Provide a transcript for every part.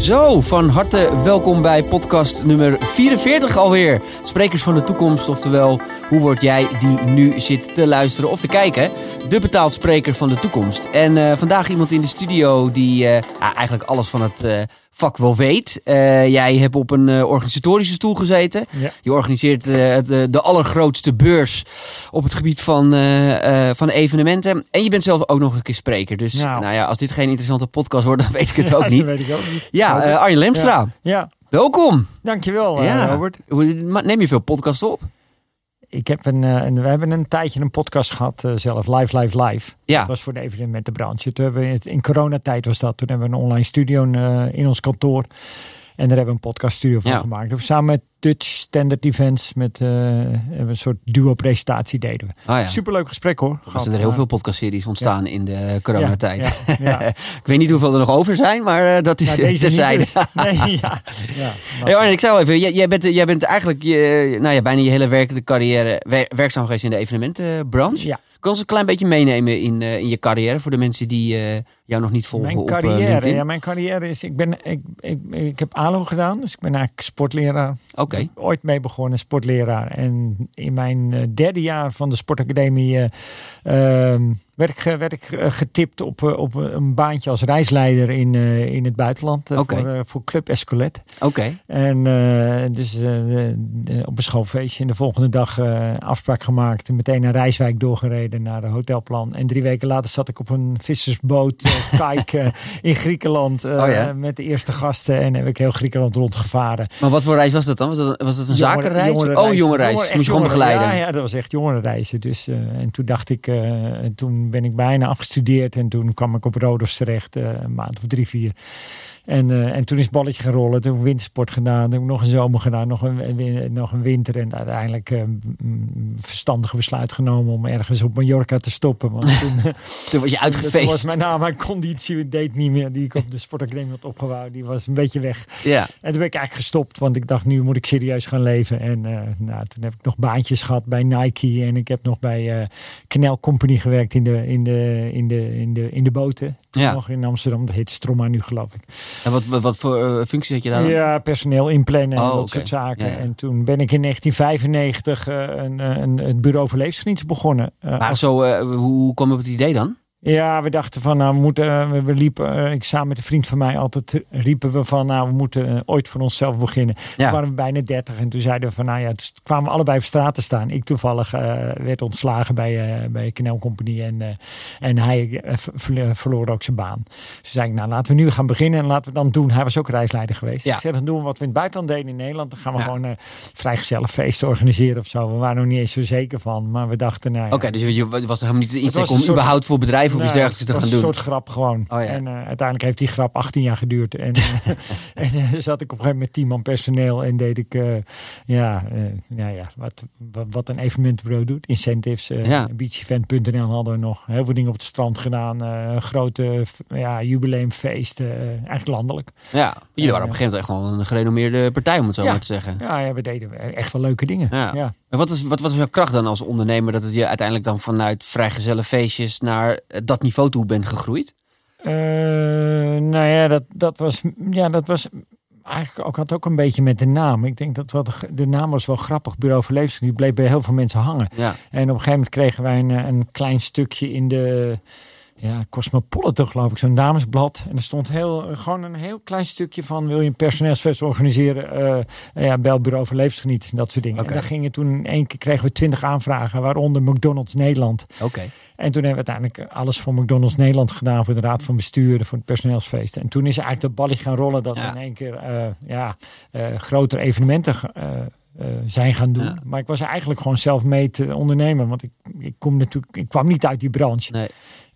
Zo, van harte welkom bij podcast nummer 44 alweer. Sprekers van de toekomst, oftewel, hoe word jij die nu zit te luisteren of te kijken? De betaald spreker van de toekomst. En uh, vandaag iemand in de studio die uh, eigenlijk alles van het uh, vak wel weet. jij hebt op een organisatorische stoel gezeten. Ja. Je organiseert de, de allergrootste beurs op het gebied van, van evenementen. En je bent zelf ook nog een keer spreker. Dus nou. nou ja, als dit geen interessante podcast wordt, dan weet ik het ook niet. weet ik ook niet. Ja, Arjen Lemstra. Ja. ja. Welkom. Dankjewel, ja. Robert. Neem je veel podcast op? Ik heb een, een, we hebben een tijdje een podcast gehad uh, zelf, Live, Live, Live. Ja. Dat was voor de evenementenbranche. Toen hebben we, in coronatijd was dat. Toen hebben we een online studio uh, in ons kantoor. En daar hebben we een podcaststudio van ja. gemaakt. Samen met Dutch Standard Events met uh, een soort duo-presentatie deden we. Ja. Superleuk gesprek hoor. Er zijn er heel veel podcastseries ontstaan in de coronatijd. Ja, ik weet niet hoeveel er nog over zijn, maar uh, dat is nou, deze terzijde. nee, ja. ja hey, Arne, ik zou even, jij, jij, bent, jij bent eigenlijk je, nou ja, bijna je hele werkende carrière werkzaam geweest in de evenementenbranche. Ja. Kan ons een klein beetje meenemen in, uh, in je carrière voor de mensen die uh, jou nog niet volgen mijn carrière, uh, Ja, mijn carrière is, ik, ben, ik, ik, ik heb ALO gedaan, dus ik ben eigenlijk sportleraar. Oké. Okay. Ooit mee begonnen, sportleraar. En in mijn derde jaar van de sportacademie ehm, werd ik, werd ik getipt op, op een baantje als reisleider in, in het buitenland okay. voor, voor Club Escolet. Oké. En dus op een schoolfeestje en de volgende dag afspraak gemaakt en meteen naar Rijswijk doorgereden naar de hotelplan. En drie weken later zat ik op een vissersboot kijk, in Griekenland oh ja? met de eerste gasten en heb ik heel Griekenland rondgevaren. Maar wat voor reis was dat dan? Was dat, was dat een Jongere, zakenreis? oh, jonge reis. Moest je gewoon begeleiden? Ja, ja, dat was echt reizen. Dus, en toen dacht ik, toen ben ik bijna afgestudeerd en toen kwam ik op Rodos terecht, een maand of drie, vier. En, uh, en toen is het balletje gerollen. Toen heb ik wintersport gedaan. Toen heb ik nog een zomer gedaan. Nog een, nog een winter. En uiteindelijk uh, verstandige besluit genomen om ergens op Mallorca te stoppen. Want toen, toen was je uitgefeest. Toen was mijn naam, mijn conditie deed niet meer. Die ik op de sportacademie had opgebouwd. Die was een beetje weg. Ja. En toen ben ik eigenlijk gestopt. Want ik dacht, nu moet ik serieus gaan leven. En uh, nou, toen heb ik nog baantjes gehad bij Nike. En ik heb nog bij Canal Company gewerkt in de, in de, in de, in de, in de boten. Ja. Nog in Amsterdam. Dat heet Stroma nu geloof ik. En wat, wat, voor uh, functie had je daar? Ja, personeel inplannen en oh, dat soort zaken. En toen ben ik in 1995 uh, een, een, het bureau voor levensgenieten begonnen. Uh, maar zo, hoe, hoe kwam je op het idee dan? Ja, we dachten van, nou, we moeten, we liepen, ik samen met een vriend van mij altijd riepen we van, nou, we moeten ooit voor onszelf beginnen. Ja. Toen waren we bijna dertig en toen zeiden we van, nou ja, dus kwamen we allebei op straat te staan. Ik toevallig uh, werd ontslagen bij, uh, bij Canal Company en, uh, en hij verloor ook zijn baan. Dus zei ik, nou, laten we nu gaan beginnen en laten we dan doen. Hij was ook reisleider geweest. Ja. Ik zei, dan doen we wat we in het buitenland deden in Nederland. Dan gaan we ja. gewoon vrijgezellen feesten organiseren of zo. We waren nog niet eens zo zeker van, maar we dachten, nou Oké, okay, dus je was helemaal niet de insteek om überhaupt voor bedrijven of iets dergelijks te gaan doen. een soort grap gewoon. Oh. En uh, uiteindelijk heeft die grap 18 jaar geduurd. En, en uh, zat ik op een gegeven moment met 10 man personeel en deed ik, uh, ja, ja, ja wat, wat, wat, een evenementbureau doet. Incentives, ja. beachevent.nl hadden we nog heel veel dingen op het strand gedaan. grote ja, jubileumfeesten, eigenlijk landelijk. Ja, jullie waren op een gegeven moment echt wel een gerenommeerde partij, om het zo ja. maar te zeggen. Ja, ja, we deden echt wel leuke dingen. Ja. ja. En wat was, wat was jouw kracht dan als ondernemer dat het je uiteindelijk dan vanuit vrijgezelle feestjes naar dat niveau toe bent gegroeid? Uh, nou ja, dat, dat was, ja, dat was eigenlijk ook, had ook een beetje met de naam. Ik denk dat wat, de naam was wel grappig, Bureau voor Die bleef bij heel veel mensen hangen. Ja. En op een gegeven moment kregen wij een, een klein stukje in de ja, Cosmopolitan geloof ik, zo'n damesblad. En er stond heel, gewoon een heel klein stukje van, wil je een personeelsfest organiseren? Uh, ja, bel bureau voor levensgenieters en dat soort dingen. Okay. En daar gingen toen, in één keer kregen we twintig aanvragen, waaronder McDonald's Nederland. Oké. En toen hebben we uiteindelijk alles voor McDonald's Nederland gedaan, voor de raad van bestuur, voor het personeelsfeest. En toen is eigenlijk dat balletje gaan rollen, dat ja. in één keer uh, ja, uh, grotere evenementen uh, zijn gaan doen. Ja. Maar ik was eigenlijk gewoon zelf mee te ondernemen. Want ik, ik, kom natuurlijk, ik kwam niet uit die branche. Nee.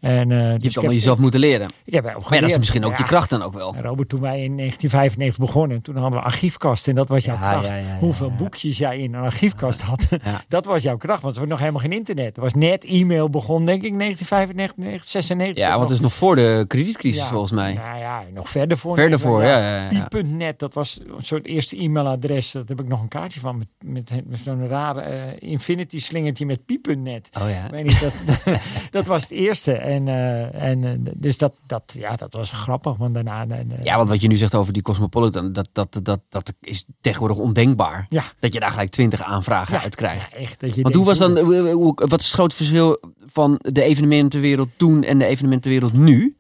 En, uh, je dus hebt allemaal jezelf moeten leren. Ik heb maar ja, dat is misschien ook ja. je kracht dan ook wel. Robert, toen wij in 1995 begonnen, toen hadden we archiefkasten en dat was jouw ja, kracht. Hoeveel boekjes jij in een archiefkast had, dat was jouw kracht. Want er was nog helemaal geen internet. Er was net e-mail begon, denk ik, 1995, 1996. Ja, want het is nog voor de kredietcrisis volgens mij. Nou ja, nog verder voor. Verder voor, ja. Pie.net, dat was een soort eerste e-mailadres. Dat heb ik nog een kaartje van met, met, met zo'n rare uh, infinity slingertje met pie.net. Oh ja. Weet niet, dat, dat was het eerste. En, en dus dat, dat, ja, dat was grappig. Want daarna, ja, want wat je nu zegt over die Cosmopolitan, dat, dat, dat, dat is tegenwoordig ondenkbaar. Ja. Dat je daar gelijk twintig aanvragen uit krijgt. Ja, echt. Dat je want hoe was dan, wat is het grote verschil van de evenementenwereld toen en de evenementenwereld nu?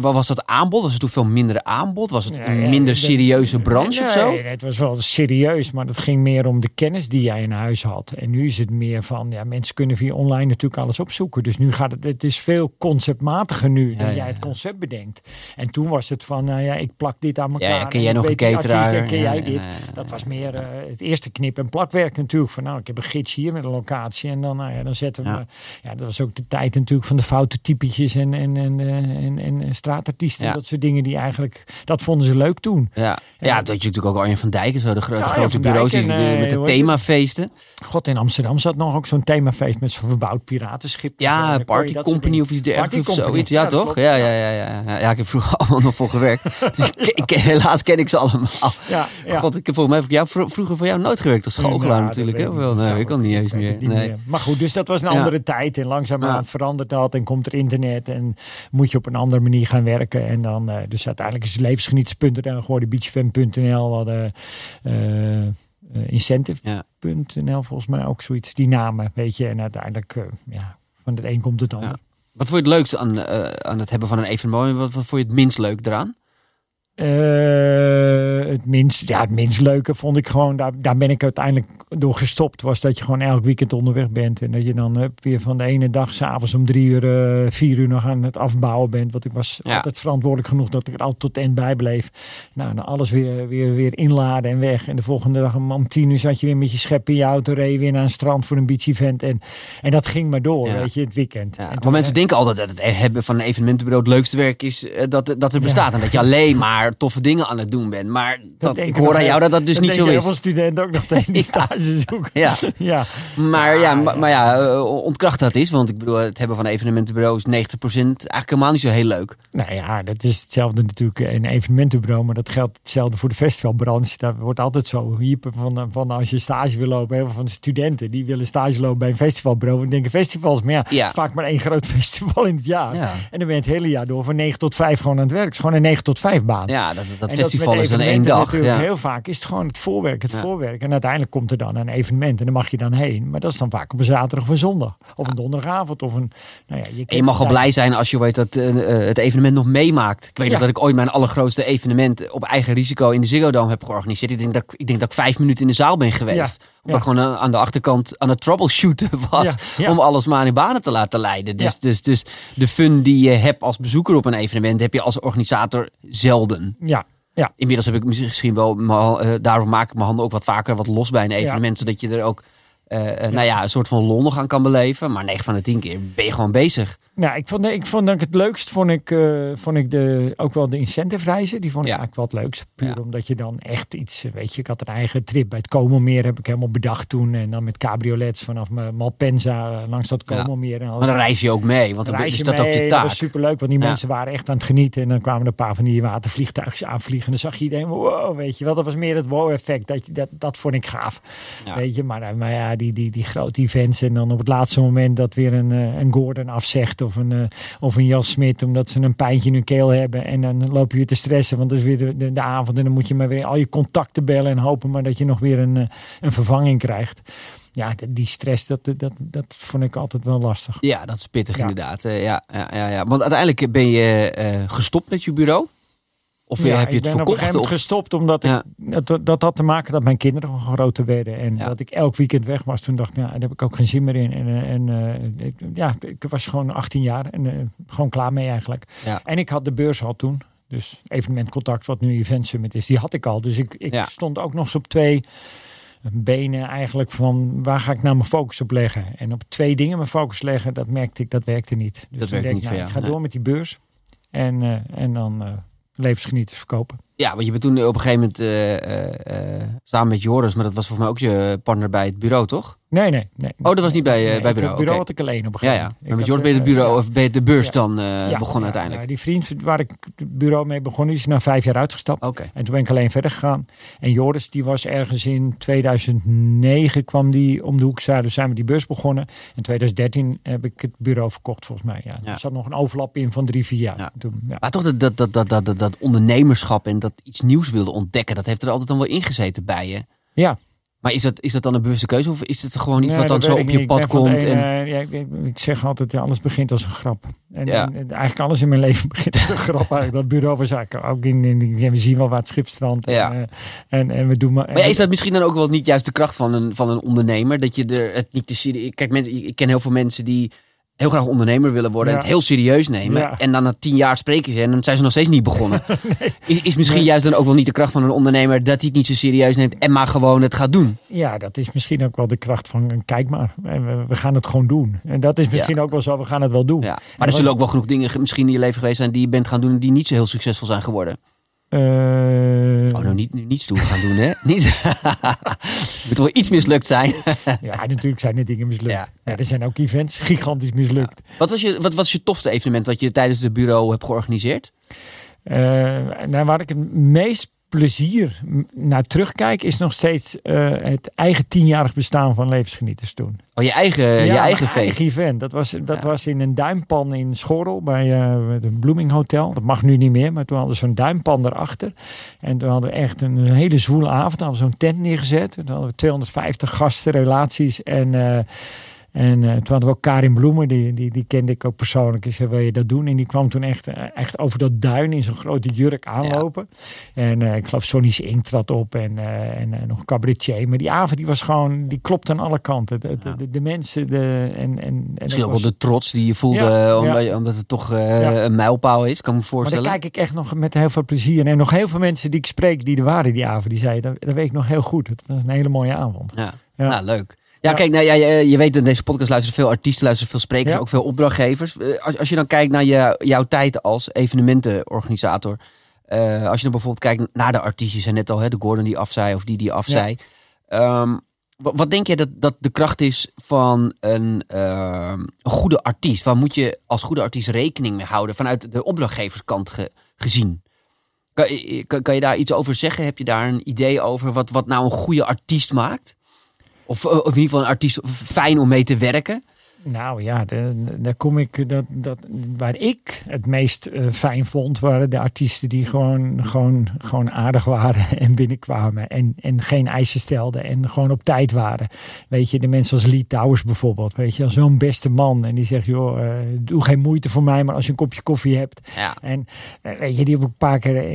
Wat was dat aanbod? Was het toen veel minder aanbod? Was het een minder serieuze branche nee, of zo? Nee, het was wel serieus, maar het ging meer om de kennis die jij in huis had. En nu is het meer van, ja, mensen kunnen via online natuurlijk alles opzoeken. Dus nu gaat het, het is veel conceptmatiger nu dat jij het concept bedenkt. En toen was het van, nou ja, ik plak dit aan elkaar. Ja, ken jij nog een cateraar? ken jij dit? Dat was meer uh, het eerste knip- en plakwerk natuurlijk. Van, nou, ik heb een gids hier met een locatie en dan, nou ja, dan zetten we... Ja. dat was ook de tijd natuurlijk van de foute typetjes en, en, en, en, en en straatartiesten. Dat soort dingen die eigenlijk, dat vonden ze leuk toen. Ja, ja dat je natuurlijk ook Arjen van Dijk zo, de, grote, grote bureaus die, met de themafeesten. God, in Amsterdam zat nog ook zo'n themafeest met zo'n verbouwd piratenschip. Ja, Party Company of iets dergelijks of zoiets. Ja, toch? Ja, ja, ja, ja, ja. Ja, ik heb vroeger allemaal nog voor gewerkt. dus ik, helaas ken ik ze allemaal. Ja, God, ik heb volgens mij heb ik jou, vroeger voor jou nooit gewerkt als schoolgelaar natuurlijk. Hè? Wel, nee, ik kan niet eens meer. Nee. Maar goed, dus dat was een andere tijd. En langzaamaan verandert dat en komt er internet en moet je op een andere manier gaan werken. En dan, uh, dus uiteindelijk is het levensgenieters.nl geworden, beachfan.nl, uh, uh, incentive.nl volgens mij ook zoiets. Die namen, weet je. En uiteindelijk, ja, van het een komt het ander. Wat vond je het leukste aan, aan het hebben van een evenement? Wat, wat vond je het minst leuk eraan? Uh, het minst, ja, het minst leuke vond ik gewoon, daar, daar ben ik uiteindelijk door gestopt, was dat je gewoon elk weekend onderweg bent. En dat je dan uh, weer van de ene dag s'avonds om drie uur, uh, vier uur nog aan het afbouwen bent. Want ik was ja. altijd verantwoordelijk genoeg dat ik er altijd tot eind bij bleef. Nou, dan alles weer, weer, weer inladen en weg. En de volgende dag om, om tien uur zat je weer met je schep in je auto, reed weer naar een strand voor een beach event. En, en dat ging maar door, ja. weet je, het weekend. Ja. maar mensen denken altijd dat het hebben van een evenementenbureau het leukste werk is dat, dat er bestaat. En dat je alleen maar toffe dingen aan het doen bent. Maar dat, ik hoor aan jou dat dat dus niet zo is. Heel veel studenten ook nog steeds die stage zoeken. Ja. ja. Maar, ja, maar, maar ja, ontkracht dat is. Want ik bedoel, het hebben van evenementenbureau is 90% eigenlijk helemaal niet zo heel leuk. Nou ja, dat is hetzelfde natuurlijk in een evenementenbureau. Maar dat geldt hetzelfde voor de festivalbranche. Daar wordt altijd zo hyper van, van als je stage wil lopen. Heel veel van de studenten die willen stage lopen bij een festivalbureau. En denken festivals, maar ja, ja. vaak maar één groot festival in het jaar. Ja. En dan ben je het hele jaar door van 9 tot 5 gewoon aan het werk. Het is gewoon een 9 tot 5 baan. Ja, dat, dat festival is dan één dag. Ja. Heel vaak is het gewoon het voorwerk, het ja. voorwerk. En uiteindelijk komt er dan een evenement en dan mag je dan heen. Maar dat is dan vaak op een zaterdag of een zondag. Of een donderdagavond. Of een, nou ja, je, en je mag al blij zijn als je weet dat uh, het evenement nog meemaakt. Ik weet nog dat ik ooit mijn allergrootste evenement op eigen risico in de Ziggo Dome heb georganiseerd. Ik denk dat, ik, denk dat ik vijf minuten in de zaal ben geweest. Omdat ik gewoon aan de achterkant aan het troubleshooten was. Om alles maar in banen te laten leiden. Dus, dus, dus de fun die je hebt als bezoeker op een evenement heb je als organisator zelden. Ja, ja. Inmiddels heb ik misschien wel, uh, daarom maak ik mijn handen ook wat vaker wat los bij een evenement. Ja. Zodat je er ook, uh, ja. nou ja, een soort van lol nog aan kan beleven. Maar 9 van de 10 keer ben je gewoon bezig. Nou, ik vond, ik vond het leukst, vond ik, uh, vond ik de, ook wel de incentive reizen. Die vond ik eigenlijk wel het leukst. Puur omdat je dan echt iets, weet je, ik had een eigen trip bij het Komelmeer, heb ik helemaal bedacht toen. En dan met cabriolets vanaf Malpensa langs dat Komelmeer. En maar dan reis je ook mee, want dan, dan is dat mee, ook je taak. Dat was superleuk, want die mensen waren echt aan het genieten. En dan kwamen er een paar van die watervliegtuigjes aanvliegen. En dan zag je iedereen, wow, weet je wel. Dat was meer het wow-effect. Dat, dat, dat vond ik gaaf. Weet je, maar, maar ja, die, die, die grote events. En dan op het laatste moment dat weer een, een Gordon afzegt of een, uh, of een Jan Smit, omdat ze een pijntje in hun keel hebben. En dan loop je weer te stressen, want dat is weer de, de, de, avond. En dan moet je maar weer al je contacten bellen en hopen maar dat je nog weer een, een vervanging krijgt. Ja, die stress, dat, dat, dat vond ik altijd wel lastig. Ja, dat is pittig ja. inderdaad. Ja, ja, ja, ja. Want uiteindelijk ben je uh, gestopt met je bureau. Of ja, heb je het ik ben verkocht? op een of? gestopt omdat ja. ik, dat, dat had te maken dat mijn kinderen groter werden. En ja. dat ik elk weekend weg was. Toen dacht ik, nou, daar heb ik ook geen zin meer in. En, en uh, ik, ja, ik was gewoon 18 jaar en uh, gewoon klaar mee eigenlijk. En ik had de beurs al toen. Dus evenementcontact, wat nu Event Summit is, die had ik al. Dus ik, ik stond ook nog eens op twee benen eigenlijk van waar ga ik nou mijn focus op leggen. En op twee dingen mijn focus leggen, dat merkte ik, dat werkte niet. Dus dat werkte niet nou. Ik ga nee. door met die beurs. En, uh, en dan levensgenieters verkopen. Ja, want je bent toen op een gegeven moment uh, samen met Joris, maar dat was volgens mij ook je partner bij het bureau, toch? Nee, nee, nee. Oh, dat was niet bij, nee, bij bureau. Het bureau had ik alleen op een gegeven moment. Ja, ja. Maar met Joris je het bureau, of je de beurs dan begonnen uiteindelijk? Ja, die vriend waar ik het bureau mee begon, is na vijf jaar uitgestapt. Oké. En toen ben ik alleen verder gegaan. En Joris, die was ergens in 2009 kwam die om de hoek. Zijn we die beurs begonnen. In 2013 heb ik het bureau verkocht, volgens mij. Ja. Er zat nog een overlap in van drie, vier jaar. Toen, Maar toch dat, dat, dat, dat, dat, dat ondernemerschap en dat iets nieuws wilde ontdekken, dat heeft er altijd dan wel ingezeten bij je. Ja, maar is dat, is dat dan een bewuste keuze of is het gewoon iets wat dan zo op je pad komt? en... ja, ik, ik, zeg altijd, ja, alles begint als een grap. En, ja. en, eigenlijk alles in mijn leven begint als een grap. Eigenlijk. Dat bureau was eigenlijk ook in, in, we zien wel wat schipstrand. En, ja. en, en, en, we doen maar. Maar is dat misschien dan ook wel niet juist de kracht van een, van een ondernemer? Dat je er het niet te zien. Kijk, mensen, ik ken heel veel mensen die heel graag ondernemer willen worden en het heel serieus nemen. En dan na tien jaar spreken ze en dan zijn ze nog steeds niet begonnen. is, is misschien juist dan ook wel niet de kracht van een ondernemer dat hij het niet zo serieus neemt en maar gewoon het gaat doen. Ja, dat is misschien ook wel de kracht van kijk maar, we, we gaan het gewoon doen. En dat is misschien ook wel zo, we gaan het wel doen. Ja. Maar er zullen ook wel genoeg dingen misschien in je leven geweest zijn die je bent gaan doen die niet zo heel succesvol zijn geworden. Uh, oh, nou niet, niet stoer gaan doen, hè? niet. moet wel iets mislukt zijn. ja, natuurlijk zijn er dingen mislukt. Ja, ja. er zijn ook events gigantisch mislukt. Wat, was je, wat was je tofste evenement wat je tijdens het bureau hebt georganiseerd? Uh, nou, waar ik het meest plezier naar terugkijk, is nog steeds uh, het eigen tienjarig bestaan van levensgenieters toen. Oh, je eigen, ja, je eigen feest? eigen event. Dat was, dat was in een duimpan in Schorrel bij uh, het Blooming Hotel. Dat mag nu niet meer, maar toen hadden ze zo'n duimpan erachter. En toen hadden we echt een, een hele zwoele avond. Toen hadden we zo'n tent neergezet. Toen hadden we 250 gasten, relaties en... Uh, en uh, toen hadden we ook Karin Bloemen, die, die, die kende ik ook persoonlijk. Ik zei, wil je dat doen? En die kwam toen echt, eh, echt over dat duin in zo'n grote jurk aanlopen. En uh, ik geloof Sonny's Ink trad op en, en nog een cabaretier. Maar die avond die was gewoon, die klopte aan alle kanten. De, de, de, de mensen de, en, en, Misschien ook wel de trots die je voelde, ja, omdat, omdat, het toch een mijlpaal is, kan me voorstellen. Maar kijk ik echt nog met heel veel plezier. En nog heel veel mensen die ik spreek, die er waren die avond, die zeiden, dat, dat weet ik nog heel goed. Het was een hele mooie avond. Ja, Nou, leuk. Ja, kijk, nou, ja, je, je weet in deze podcast luisteren veel artiesten, luisteren veel sprekers, ook veel opdrachtgevers. Als, als je dan kijkt naar je, jouw tijd als evenementenorganisator. Uh, als je dan bijvoorbeeld kijkt naar de artiesten, zijn net al hè, de Gordon die afzei of die die afzei. Ja. Um, wat denk je dat, dat de kracht is van een, uh, een, goede artiest? Waar moet je als goede artiest rekening mee houden vanuit de opdrachtgeverskant ge, gezien? Kan, kan, kan, je daar iets over zeggen? Heb je daar een idee over wat, wat nou een goede artiest maakt? Of, of in ieder geval een artiest fijn om mee te werken? Nou ja, daar kom ik. Dat, dat, waar ik het meest uh, fijn vond, waren de artiesten die gewoon, gewoon, gewoon aardig waren en binnenkwamen. En, en geen eisen stelden en gewoon op tijd waren. Weet je, de mensen als Lee Towers bijvoorbeeld. Weet je, zo'n beste man. En die zegt, joh, uh, doe geen moeite voor mij, maar als je een kopje koffie hebt. Ja. En uh, weet je, die heb ik een paar keer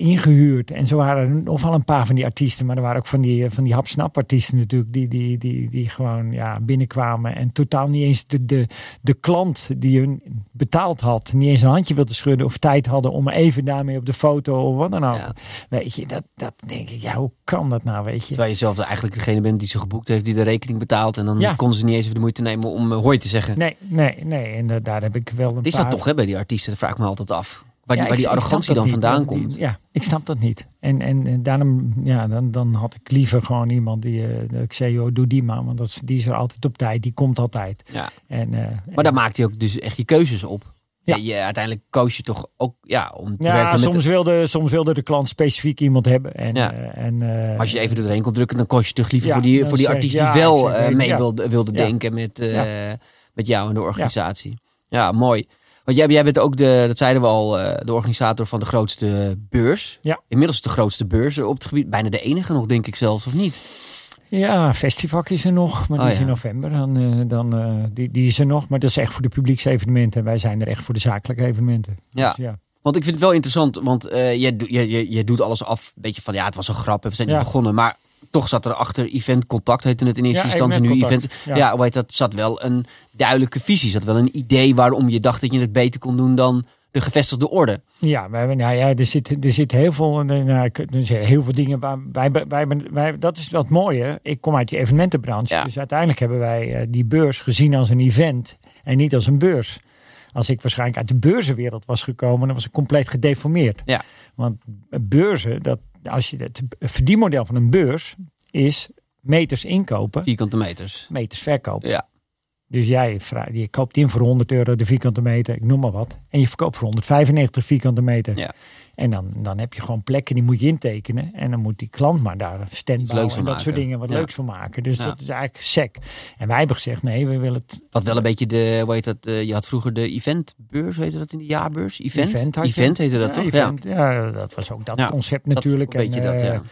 ingehuurd. En zo waren er nog wel een paar van die artiesten. Maar er waren ook van die, van die hapsnap artiesten natuurlijk. Die, die, die, die gewoon ja, binnenkwamen en totaal niet eens de, de, de klant die hun betaald had, niet eens een handje wilde schudden of tijd hadden om even daarmee op de foto of wat dan ook. Ja. Weet je, dat, dat denk ik, ja, hoe kan dat nou, weet je? Terwijl je zelf eigenlijk degene bent die ze geboekt heeft, die de rekening betaalt en dan ja. konden ze niet eens even de moeite nemen om uh, hoi te zeggen. Nee, nee, nee. En uh, daar heb ik wel een Is paar... dat toch hè, bij die artiesten? Dat vraag ik me altijd af. Waar die, ja, waar die arrogantie dan vandaan komt. ja, ik snap dat niet. En, en, en daarom, ja, dan, dan had ik liever gewoon iemand die, uh, dat ik zei, joh, doe die maar. Want dat is, die is er altijd op tijd, die komt altijd. Ja. En, uh, maar daar maakt hij ook dus echt je keuzes op. Ja. Je, uiteindelijk koos je toch ook ja, om te ja, werken soms met... wilde, soms wilde de klant specifiek iemand hebben. En, ja. uh, en, uh, als je even er doorheen kon drukken, dan koos je toch liever ja, voor die, voor die artiest die wel uh, mee wilde, wilde denken met, met jou en de organisatie. Ja, mooi. Want jij, jij bent ook de, dat zeiden we al, de organisator van de grootste beurs. Ja. Inmiddels de grootste beurs op het gebied. Bijna de enige nog, denk ik zelfs, of niet? Ja, Festival is er nog, maar die oh, is in november. Dan, uh, dan, uh, die, die is er nog, maar dat is echt voor de publieksevenementen. Wij zijn er echt voor de zakelijke evenementen. Ja. Dus, ja. Want ik vind het wel interessant, want uh, je, je, je, je doet alles af. Een beetje van ja, het was een grap, we zijn niet ja. begonnen. Maar toch zat er achter event contact, heette het in eerste ja, instantie. Nu event. Ja, heet dat? Zat wel een duidelijke visie, zat wel een idee waarom je dacht dat je het beter kon doen dan de gevestigde orde. Ja, wij, nou ja er, zit, er zit heel veel, nou, er heel veel dingen waar wij, wij, wij, dat is het mooie. Ik kom uit die evenementenbranche, ja. dus uiteindelijk hebben wij uh, die beurs gezien als een event en niet als een beurs. Als ik waarschijnlijk uit de beurzenwereld was gekomen, dan was ik compleet gedeformeerd. Ja. Want beurzen, dat, als je het verdienmodel van een beurs is meters inkopen. Vierkante meters. Meters verkopen. Ja. Dus jij je koopt in voor 100 euro de vierkante meter, ik noem maar wat. En je verkoopt voor 195 vierkante meter. Ja. En dan, dan heb je gewoon plekken die moet je intekenen. En dan moet die klant maar daar stand bouwen en dat soort dingen wat leuks van maken. Dus dat is eigenlijk sec. En wij hebben gezegd, nee, we willen het... Wat wel een beetje de, hoe heet dat, uh, je had vroeger de eventbeurs, heette dat in de jaarbeurs? Event? Event, event heette dat toch? Event, ja. dat was ook dat concept natuurlijk. Dat, weet je dat, ja.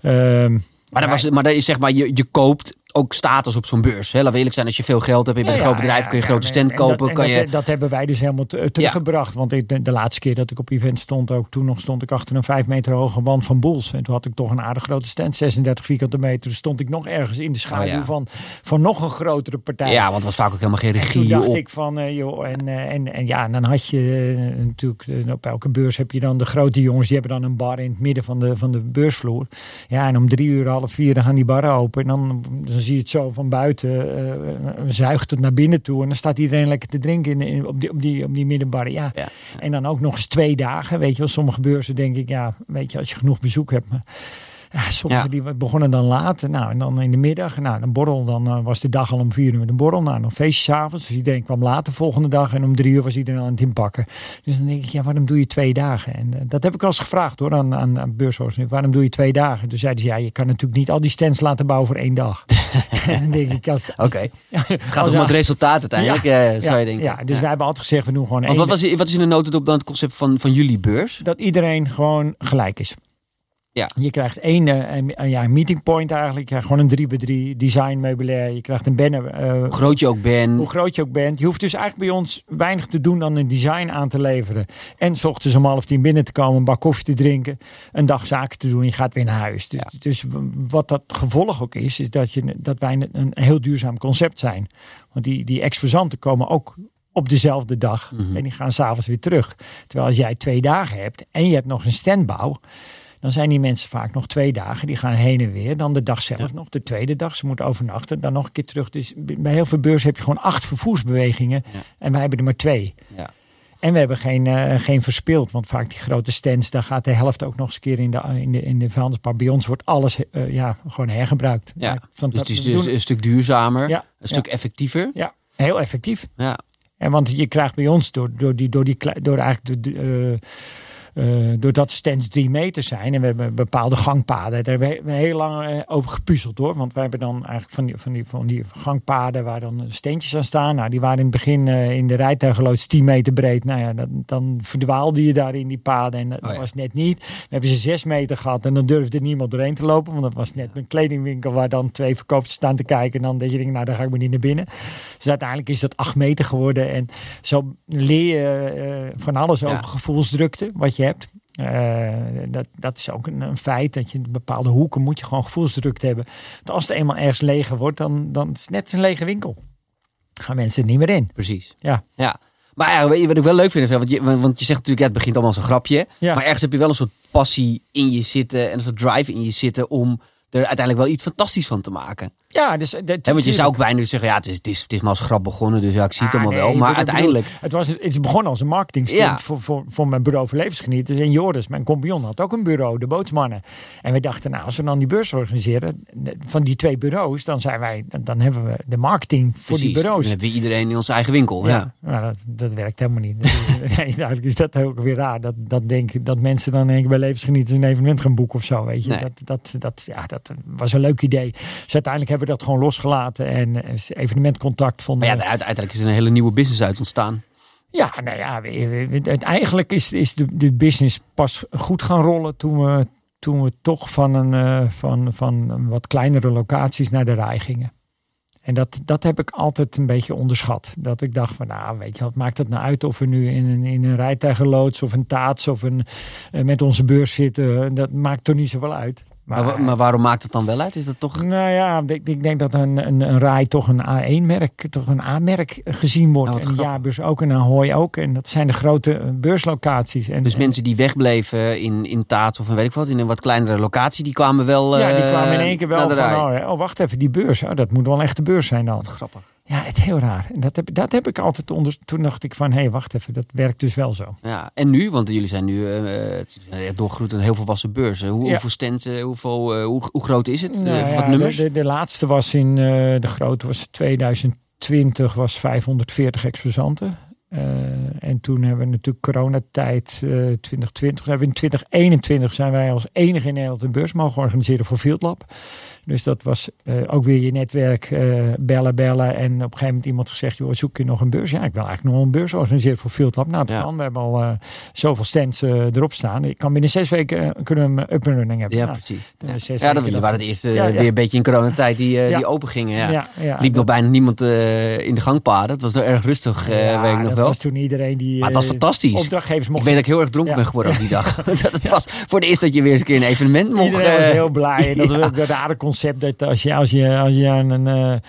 Uh, maar, dat was, maar is zeg maar, je, je koopt ook status op zo'n beurs. Hè? Laten we eerlijk zijn, als je veel geld hebt, je bent een groot bedrijf, kun je een grote stand kopen. Dat, kan je... dat, hebben wij dus helemaal teruggebracht. Want de, de, laatste keer dat ik op event stond, ook toen nog stond ik achter een vijf meter hoge wand van Boels. En toen had ik toch een aardig grote stand, 36 vierkante meter. Toen stond ik nog ergens in de schaduw oh, van, van nog een grotere partij. Ja, want het was vaak ook helemaal geen regie. En toen dacht op. ik van, uh, joh, en, uh, en, en ja, en dan had je uh, natuurlijk, op elke beurs heb je dan de grote jongens, die hebben dan een bar in het midden van de, van de beursvloer. Ja, en om drie uur, half vier, dan gaan die barren open. En dan, dan zie je het zo van buiten uh, zuigt het naar binnen toe. En dan staat iedereen lekker te drinken in, op, die, op, die, op die middenbarre. Ja. ja. En dan ook nog eens twee dagen. Weet je wel, sommige beurzen denk ik, ja, weet je, als je genoeg bezoek hebt. Maar ja, sommigen die begonnen dan laat. Nou, en dan in de middag. Nou, een borrel. Dan uh, was de dag al om vier uur met een borrel. Nou, nog feestjes avonds. Dus iedereen kwam laat de volgende dag. En om drie uur was iedereen aan het inpakken. Dus dan denk ik, ja, waarom doe je twee dagen? En uh, dat heb ik al eens gevraagd hoor, aan, aan, aan Waarom doe je twee dagen? Dus zeiden ze, ja, je kan natuurlijk niet al die stands laten bouwen voor één dag. en dan denk ik, als... Oké. Okay. het gaat om het resultaat uiteindelijk, ja, uh, zou je denken. Ja, dus wij hebben altijd gezegd, we doen gewoon Want één... Wat, was, wat is in de notendop dan het concept van, van jullie beurs? Dat iedereen gewoon gelijk is. Ja. Je krijgt één uh, ja, meeting point eigenlijk. Je krijgt gewoon een 3 bij 3 design meubilair. Je krijgt een banner. Uh, hoe groot je ook bent. Hoe groot je ook bent. Je hoeft dus eigenlijk bij ons weinig te doen dan een design aan te leveren. En s ochtends om half tien binnen te komen, een bak koffie te drinken. Een dag zaken te doen. Je gaat weer naar huis. Dus, ja. dus wat dat gevolg ook is, is dat, je, dat wij een, een heel duurzaam concept zijn. Want die, die exposanten komen ook op dezelfde dag. Mm -hmm. En die gaan s'avonds weer terug. Terwijl als jij twee dagen hebt en je hebt nog een standbouw dan zijn die mensen vaak nog twee dagen. Die gaan heen en weer. Dan de dag zelf nog, de tweede dag. Ze moeten overnachten, dan nog een keer terug. Dus bij heel veel beurzen heb je gewoon acht vervoersbewegingen. En wij hebben er maar twee. Ja. En we hebben geen, uh, geen verspild. Want vaak die grote stands, daar gaat de helft ook nog eens een keer in de, in de, in de vuilnisbak. Bij ons wordt alles uh, ja, gewoon hergebruikt. Ja. dus het is dus een stuk duurzamer, ja. een stuk effectiever. Ja, heel effectief. Ja. En want je krijgt bij ons door, door, die, door, die, door eigenlijk de, uh, uh, doordat stands drie meter zijn en we hebben bepaalde gangpaden, daar hebben we heel lang uh, over gepuzzeld hoor. Want we hebben dan eigenlijk van die, van die, van die gangpaden waar dan steentjes aan staan. Nou, die waren in het begin uh, in de rijtuigenloods 10 meter breed. Nou ja, dat, dan verdwaalde je daar in die paden en dat oh, ja. was net niet. We hebben ze 6 meter gehad en dan durfde niemand doorheen te lopen. Want dat was net een kledingwinkel waar dan twee verkoopers staan te kijken. En dan denk je, nou daar ga ik maar niet naar binnen. Dus uiteindelijk is dat 8 meter geworden. En zo leer je van alles over gevoelsdrukte, wat je hebt. Uh, dat, dat is ook een, een, feit dat je in bepaalde hoeken moet je gewoon gevoelsdruk hebben. Als het eenmaal ergens leger wordt, dan, dan is het net een lege winkel. Gaan mensen er niet meer in. Precies. Ja. ja. Maar ja, wat ik wel leuk vind? Want je, want je zegt natuurlijk, ja, het begint allemaal als een grapje. Ja. Maar ergens heb je wel een soort passie in je zitten en een soort drive in je zitten om er uiteindelijk wel iets fantastisch van te maken. Ja, dus dat, He, want je zou ook bijna zeggen, ja, het is, het is, het is maar als grap begonnen, dus ja, ik zie het ah, allemaal nee, wel. Maar bedoel, uiteindelijk. Het, was, het is begonnen als een marketingstunt Ja. voor, voor, voor mijn bureau voor levensgenieters. En Joris, mijn compagnon, had ook een bureau, de bootsmannen. En we dachten, nou, als we dan die beurs organiseren van die twee bureaus, dan zijn wij, dan, dan hebben we de marketing voor Precies. die bureaus. Dan hebben we iedereen in onze eigen winkel. Ja. Nou, dat, dat werkt helemaal niet. nee, eigenlijk is dat ook weer raar. Dat, dat, denk, dat mensen dan denk ik, bij levensgenieters een evenement gaan boeken of zo. Weet je? Nee. Dat, dat, dat, ja, dat was een leuk idee. Dus uiteindelijk hebben we dat gewoon losgelaten. En eh, evenementcontact vonden Maar ja, uit- uiteindelijk is er een hele nieuwe business uit ontstaan. Ja, nou ja, eigenlijk is, is de, de business pas goed gaan rollen toen we, toen we toch van, een, eh, van, van wat kleinere locaties naar de rij gingen. En dat, dat heb ik altijd een beetje onderschat. Dat ik dacht van, nou weet je, wat maakt het nou uit of we nu in een, in een rijtuigenloods of een taats of een, eh, met onze beurs zitten. Dat maakt toch niet zoveel uit. Maar, maar waarom maakt het dan wel uit? Is dat toch... nou ja, ik, ik denk dat een, een, een rij toch een A1-merk, toch een A-merk gezien wordt. Wat en jaarbeurs ook en Ahoy ook. En dat zijn de grote eh, beurslocaties. En, Dus en- mensen die wegbleven in, in Taats of in weet ik wat, in een wat kleinere locatie, die kwamen wel. ja, die eh, kwamen in één keer wel van, oh, oh wacht even, die beurs. Oh, dat moet wel een echte beurs zijn dan. Wat grappig. Ja, het is heel raar. En dat heb, dat heb ik altijd onder. Toen dacht ik van, hé, hey, wacht even, dat werkt dus wel zo. Ja, en nu, want jullie zijn nu uh, doorgroeid een heel volwassen beurs. Hoe, ja. Hoeveel stands, hoeveel, uh, hoe, hoe, groot is het? Nou, uh, wat ja, nummers? De, de, de, laatste was in, de grote was 2020, was 540 exposanten. En toen hebben we natuurlijk coronatijd uh, 2020. Hebben in 2021 zijn wij als enige in Nederland een beurs mogen organiseren voor Field Lab. Dus dat was uh, ook weer je netwerk uh, bellen, bellen. En op een gegeven moment iemand gezegd, joh, zoek je nog een beurs? Ja, ik wil eigenlijk nog een beurs organiseren voor Field Lab. Nou, dat ja. kan. We hebben al uh, zoveel stands erop staan. Ik kan binnen zes weken kunnen we hem up and running hebben. Ja, nou, precies. Ja, ja dat waren de eerste ja, weer een beetje in coronatijd die, die open gingen. Ja. Liep nog bijna niemand in de gangpaden. Het was er erg rustig, weet ik nog dat wel. was toen iedereen die maar het was fantastisch. opdrachtgevers mocht. Ik weet dat ik heel erg dronken ben geworden op die dag. dat het was voor de eerste dat je weer eens een keer een evenement mocht. Iedereen was heel blij. En dat was ook het rare concept dat als je als je, als je aan, een,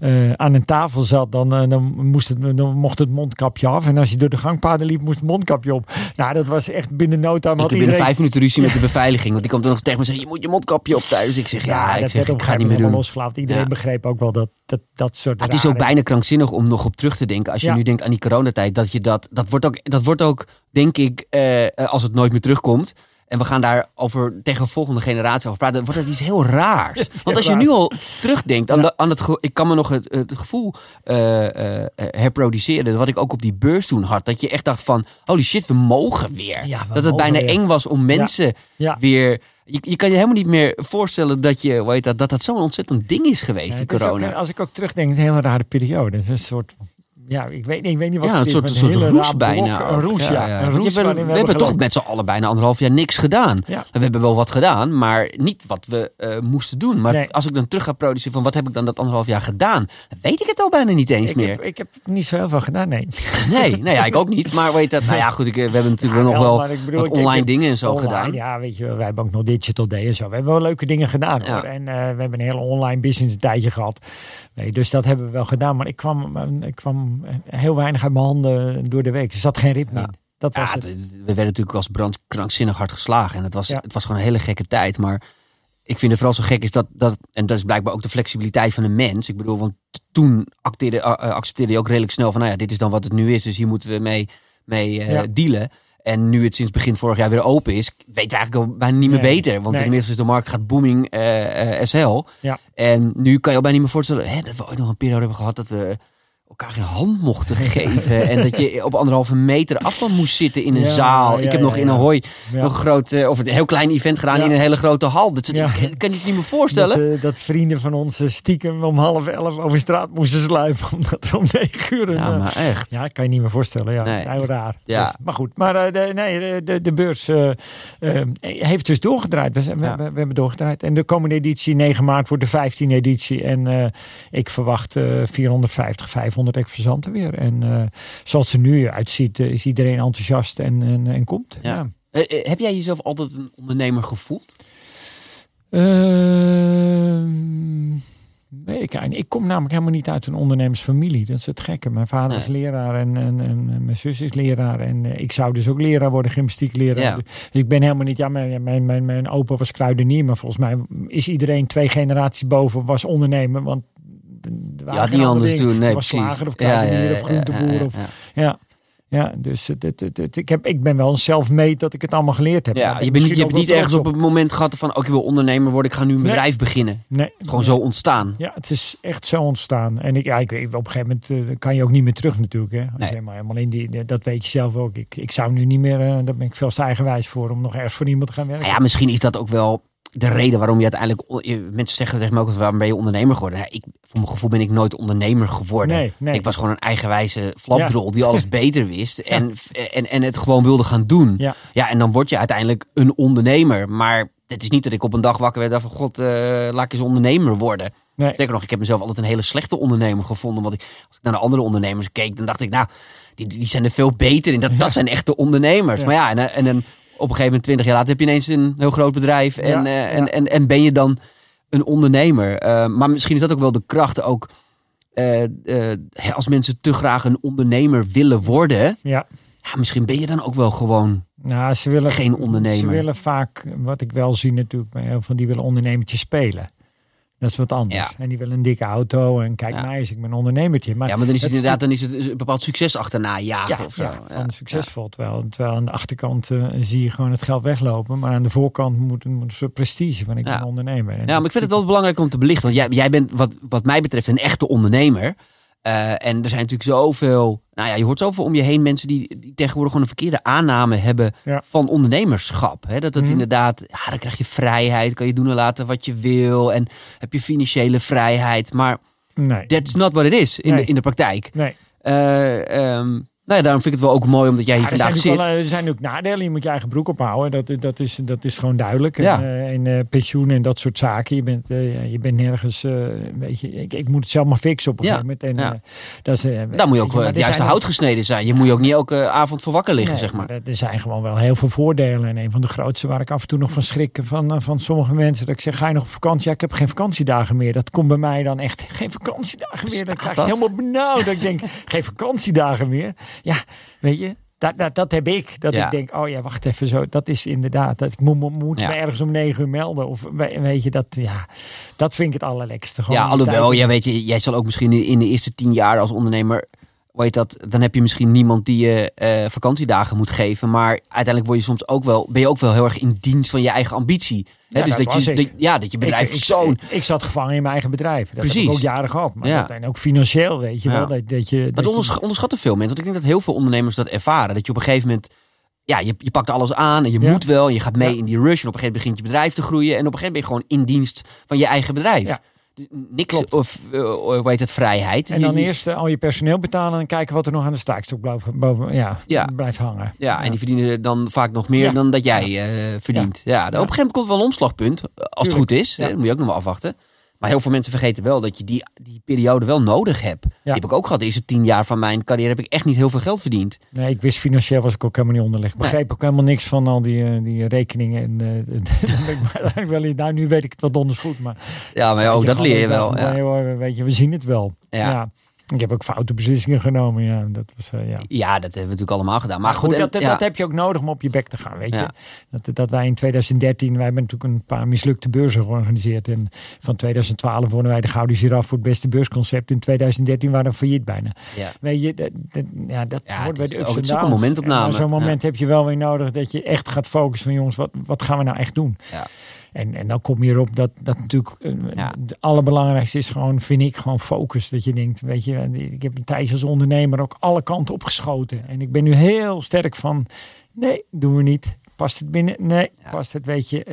uh, uh, aan een tafel zat, dan, uh, dan, moest het, dan mocht het mondkapje af. En als je door de gangpaden liep, moest het mondkapje op. Nou, dat was echt binnen no time. Ik heb binnen vijf minuten ruzie met de beveiliging. Want die komt er nog tegen me en zei, je moet je mondkapje op thuis. Ik zeg, ja, ja ik, zeg, ik ga niet meer doen. Losgelaten. Iedereen ja. begreep ook wel dat dat, dat soort Het is ook bijna krankzinnig om nog op terug te denken. Als je ja. nu denkt aan die coronatijd, dat je dat, dat wordt ook, dat wordt ook denk ik, als het nooit meer terugkomt en we gaan daar over tegen de volgende generatie over praten, wordt het iets heel raars. Want als je nu al terugdenkt aan, de, aan het, ik kan me nog het, het gevoel uh, uh, herproduceren, wat ik ook op die beurs toen had, dat je echt dacht van, holy shit, we mogen weer. Ja, we dat het bijna weer. eng was om mensen ja. weer. Je, je, kan je helemaal niet meer voorstellen dat je, weet dat, dat dat zo'n ontzettend ding is geweest, die corona. Ook, als ik ook terugdenk, een hele rare periode. Het is een soort ja, ik weet, ik weet niet wat ja, het soort, is. Een soort roes bijna. Een roes, ja. ja. Een roes we, we, we hebben toch met z'n allen bijna anderhalf jaar niks gedaan. We hebben wel wat gedaan, maar niet wat we uh, moesten doen. Maar nee. als ik dan terug ga produceren van wat heb ik dan dat anderhalf jaar gedaan, dan weet ik het al bijna niet eens ik meer. Heb, ik heb niet zo heel veel gedaan, nee. Nee, nee ja, ik ook niet. Maar weet dat, nou ja, goed, ik, we hebben natuurlijk nog wel, bedoel, wat online dingen en zo online, gedaan. Ja, weet je, wij hebben ook nog Digital Day en zo. We hebben wel leuke dingen gedaan hoor. En uh, we hebben een hele online business tijdje gehad. Nee, dus dat hebben we wel gedaan. Maar ik kwam, ik kwam heel weinig uit mijn handen door de week. Er zat geen ritme in. Dat was ja, het. we werden natuurlijk als brand krankzinnig hard geslagen. En het was, het was gewoon een hele gekke tijd. Maar ik vind het vooral zo gek is dat, dat... En dat is blijkbaar ook de flexibiliteit van een mens. Ik bedoel, want toen acteerde, accepteerde je ook redelijk snel van... Nou ja, dit is dan wat het nu is. Dus hier moeten we mee, mee uh, ja. dealen. En nu het sinds begin vorig jaar weer open is, weten we eigenlijk al bijna niet meer nee, beter. Want nee. inmiddels is de markt gaat booming uh, uh, SL. Ja. En nu kan je al bijna niet meer voorstellen hè, dat we ooit nog een periode hebben gehad dat we elkaar geen hand mochten geven. en dat je op anderhalve meter afstand moest zitten in een ja, zaal. Ja, ik heb nog in een hooi nog een groot, uh, of een heel klein event gedaan in een hele grote hal. Dat, dat kan je het niet meer voorstellen. Dat, uh, dat, vrienden van ons stiekem om half elf over straat moesten sluipen. Omdat er om negen uur... Ja, maar echt. Ja, kan je niet meer voorstellen. Ja, nee. heel raar. Ja. Dus, maar goed, maar de, nee, de, de beurs heeft dus doorgedraaid. We, we, we, we, hebben doorgedraaid. En de komende editie, 9 maart, wordt de 15e editie. En ik verwacht 450, 500 500 exposanten weer. En uh, zoals het er nu uitziet, uh, is iedereen enthousiast en, en, en komt. Ja. ja. Uh, heb jij jezelf altijd een ondernemer gevoeld? weet ik eigenlijk. Ik kom namelijk helemaal niet uit een ondernemersfamilie. Dat is het gekke. Mijn vader nee. is leraar en, en, en, mijn zus is leraar. En ik zou dus ook leraar worden, gymnastiekleraar. Ja. Dus ik ben helemaal niet... Ja, mijn, mijn, mijn, mijn opa was kruidenier. Maar volgens mij is iedereen twee generaties boven was ondernemer. Want ja, niet anders dingen. doen. Nee, was precies. slager of kruidenier of groenteboer. Of, ja. Ja, dus het, het, het, het, ik, heb, ik ben wel een self-made dat ik het allemaal geleerd heb. Ja, je, bent niet, je hebt niet ergens op het moment gehad van... ook ik wil ondernemer worden, ik ga nu een bedrijf beginnen. Nee. Gewoon zo ontstaan. Ja, het is echt zo ontstaan. En ik, ja, ik, op een gegeven moment uh, kan je ook niet meer terug natuurlijk. Hè. Nee. Helemaal, helemaal in die, dat weet je zelf ook. Ik, ik zou nu niet meer, uh, daar ben ik veel te eigenwijs voor... om nog ergens voor iemand te gaan werken. Nou ja, misschien is dat ook wel de reden waarom je uiteindelijk... Mensen zeggen tegen me ook, waarom ben je ondernemer geworden? Nou, ik, voor mijn gevoel ben ik nooit ondernemer geworden. Nee, nee. Ik was gewoon een eigenwijze flapdrol ja. die alles beter wist. En, en, en het gewoon wilde gaan doen. Ja. ja, en dan word je uiteindelijk een ondernemer. Maar het is niet dat ik op een dag wakker werd van... God, uh, laat ik eens ondernemer worden. Nee. Zeker nog, ik heb mezelf altijd een hele slechte ondernemer gevonden. Want ik, als ik naar de andere ondernemers keek, dan dacht ik... nou, die, die zijn er veel beter in. Dat, dat zijn echte ondernemers. Maar ja, en, en, en op een gegeven moment, twintig jaar later, heb je ineens een heel groot bedrijf. En, ja, uh, en, en, en ben je dan een ondernemer. Uh, maar misschien is dat ook wel de kracht ook. Uh, als mensen te graag een ondernemer willen worden. Ja. ja. misschien ben je dan ook wel gewoon nou, ze willen, geen ondernemer. Ze willen vaak, wat ik wel zie natuurlijk, heel van die willen ondernemertjes spelen. Dat is wat anders. En die wil een dikke auto en kijk mij eens, ik ben een ondernemertje. Maar ja, maar dan is het inderdaad dan is het een bepaald succes achterna jagen ja, of zo. Ja, van succesvol. Terwijl, terwijl aan de achterkant uh, zie je gewoon het geld weglopen. Maar aan de voorkant moet een, een soort prestige van ik ben ondernemer. ja, maar ik vind het wel belangrijk om te belichten. Want jij, jij bent wat, wat mij betreft een echte ondernemer. Uh, en er zijn natuurlijk zoveel, nou ja, je hoort zoveel om je heen mensen die, die tegenwoordig gewoon een verkeerde aanname hebben van ondernemerschap. Hè? Dat het mm. inderdaad, ja, dan krijg je vrijheid, kan je doen en laten wat je wil en heb je financiële vrijheid. Maar nee. that's not what it is in, de, in de praktijk. Nee. Uh, um, nou ja, daarom vind ik het wel ook mooi omdat jij hier vandaag zit. Wel, er zijn ook nadelen. Je moet je eigen broek ophouden. Dat, dat, is, dat is gewoon duidelijk. Ja. En, uh, pensioen en dat soort zaken. Je bent, uh, je bent nergens... Weet je, ik, ik moet het zelf maar fixen op een gegeven moment. En, ja. dat is, Daar moet je ook je, het juiste hout gesneden zijn. Je moet je ook niet elke avond voor wakker liggen, zeg maar. Er zijn gewoon wel heel veel voordelen. En een van de grootste waar ik af en toe nog van schrik van, van sommige mensen. Dat ik zeg, ga je nog op vakantie? Ja, ik heb geen vakantiedagen meer. Dat komt bij mij dan echt, geen vakantiedagen meer. Dan krijg ik helemaal benauwd. dat ik denk, geen vakantiedagen meer. Ja, Weet je, dat, dat, dat heb ik. Dat ik denk, oh ja, wacht even zo. Dat is inderdaad. Dat ik moet, moet me ergens om negen uur melden. Of weet je, dat, ja, dat vind ik het allerlekste. Gewoon ja, alhoewel, ja, weet je, jij zal ook misschien in de eerste tien jaar als ondernemer weet dat, dan heb je misschien niemand die je uh, vakantiedagen moet geven. Maar uiteindelijk word je soms ook wel, ben je ook wel heel erg in dienst van je eigen ambitie. Ja, dus dat, je, ja, dat je bedrijf ik, zo'n. Ik, zat gevangen in mijn eigen bedrijf. Dat Precies. heb ik ook jaren gehad. Maar ja. dat, en ook financieel, weet je wel. Dat, dat je, dat, onderschatten veel mensen. Want ik denk dat heel veel ondernemers dat ervaren. Dat je op een gegeven moment ja, je, je pakt alles aan en je moet wel. En je gaat mee in die rush. En op een gegeven moment begint je bedrijf te groeien. En op een gegeven moment ben je gewoon in dienst van je eigen bedrijf. Niks Klopt. of uh, hoe heet het vrijheid. En dan eerst uh, al je personeel betalen en kijken wat er nog aan de staakstok boven, boven, ja, ja. blijft hangen. Ja, en die verdienen dan vaak nog meer dan dat jij uh, verdient. Ja. op een gegeven moment komt wel een omslagpunt, als het goed is. Hè, dat moet je ook nog maar afwachten. Maar heel veel mensen vergeten wel dat je die, die periode wel nodig hebt. Die heb ik ook gehad. De eerste tien jaar van mijn carrière heb ik echt niet heel veel geld verdiend. Nee, ik wist financieel was ik ook helemaal niet onderlegd. Ik begreep ook helemaal niks van al die, uh, die rekeningen. En, uh, wel, nou, nu weet ik het wat donders goed. Maar, ja, maar ook dat leer je wel. Ja. Weet je, we zien het wel. ja. Ik heb ook foute beslissingen genomen. Ja, dat, was, uh, ja. ja, dat hebben we natuurlijk allemaal gedaan. Maar, goed, dat, dat heb je ook nodig om op je bek te gaan. Weet je? Dat, dat wij in 2013, wij hebben natuurlijk een paar mislukte beurzen georganiseerd. En van 2012 wonnen wij de Gouden Giraffe voor het beste beursconcept. In 2013 waren we failliet bijna. Ja. Weet je, dat, dat ja, dat hoort bij de ups en downs. Een momentopname. Zo'n moment heb je wel weer nodig dat je echt gaat focussen van jongens, wat, wat gaan we nou echt doen? Ja. En, en dan kom je erop dat, dat natuurlijk uh, het allerbelangrijkste is gewoon, vind ik, gewoon focus. Dat je denkt, weet je, ik heb een tijdje als ondernemer ook alle kanten opgeschoten. En ik ben nu heel sterk van, nee, doen we niet. Past het binnen? Nee, past het, weet je.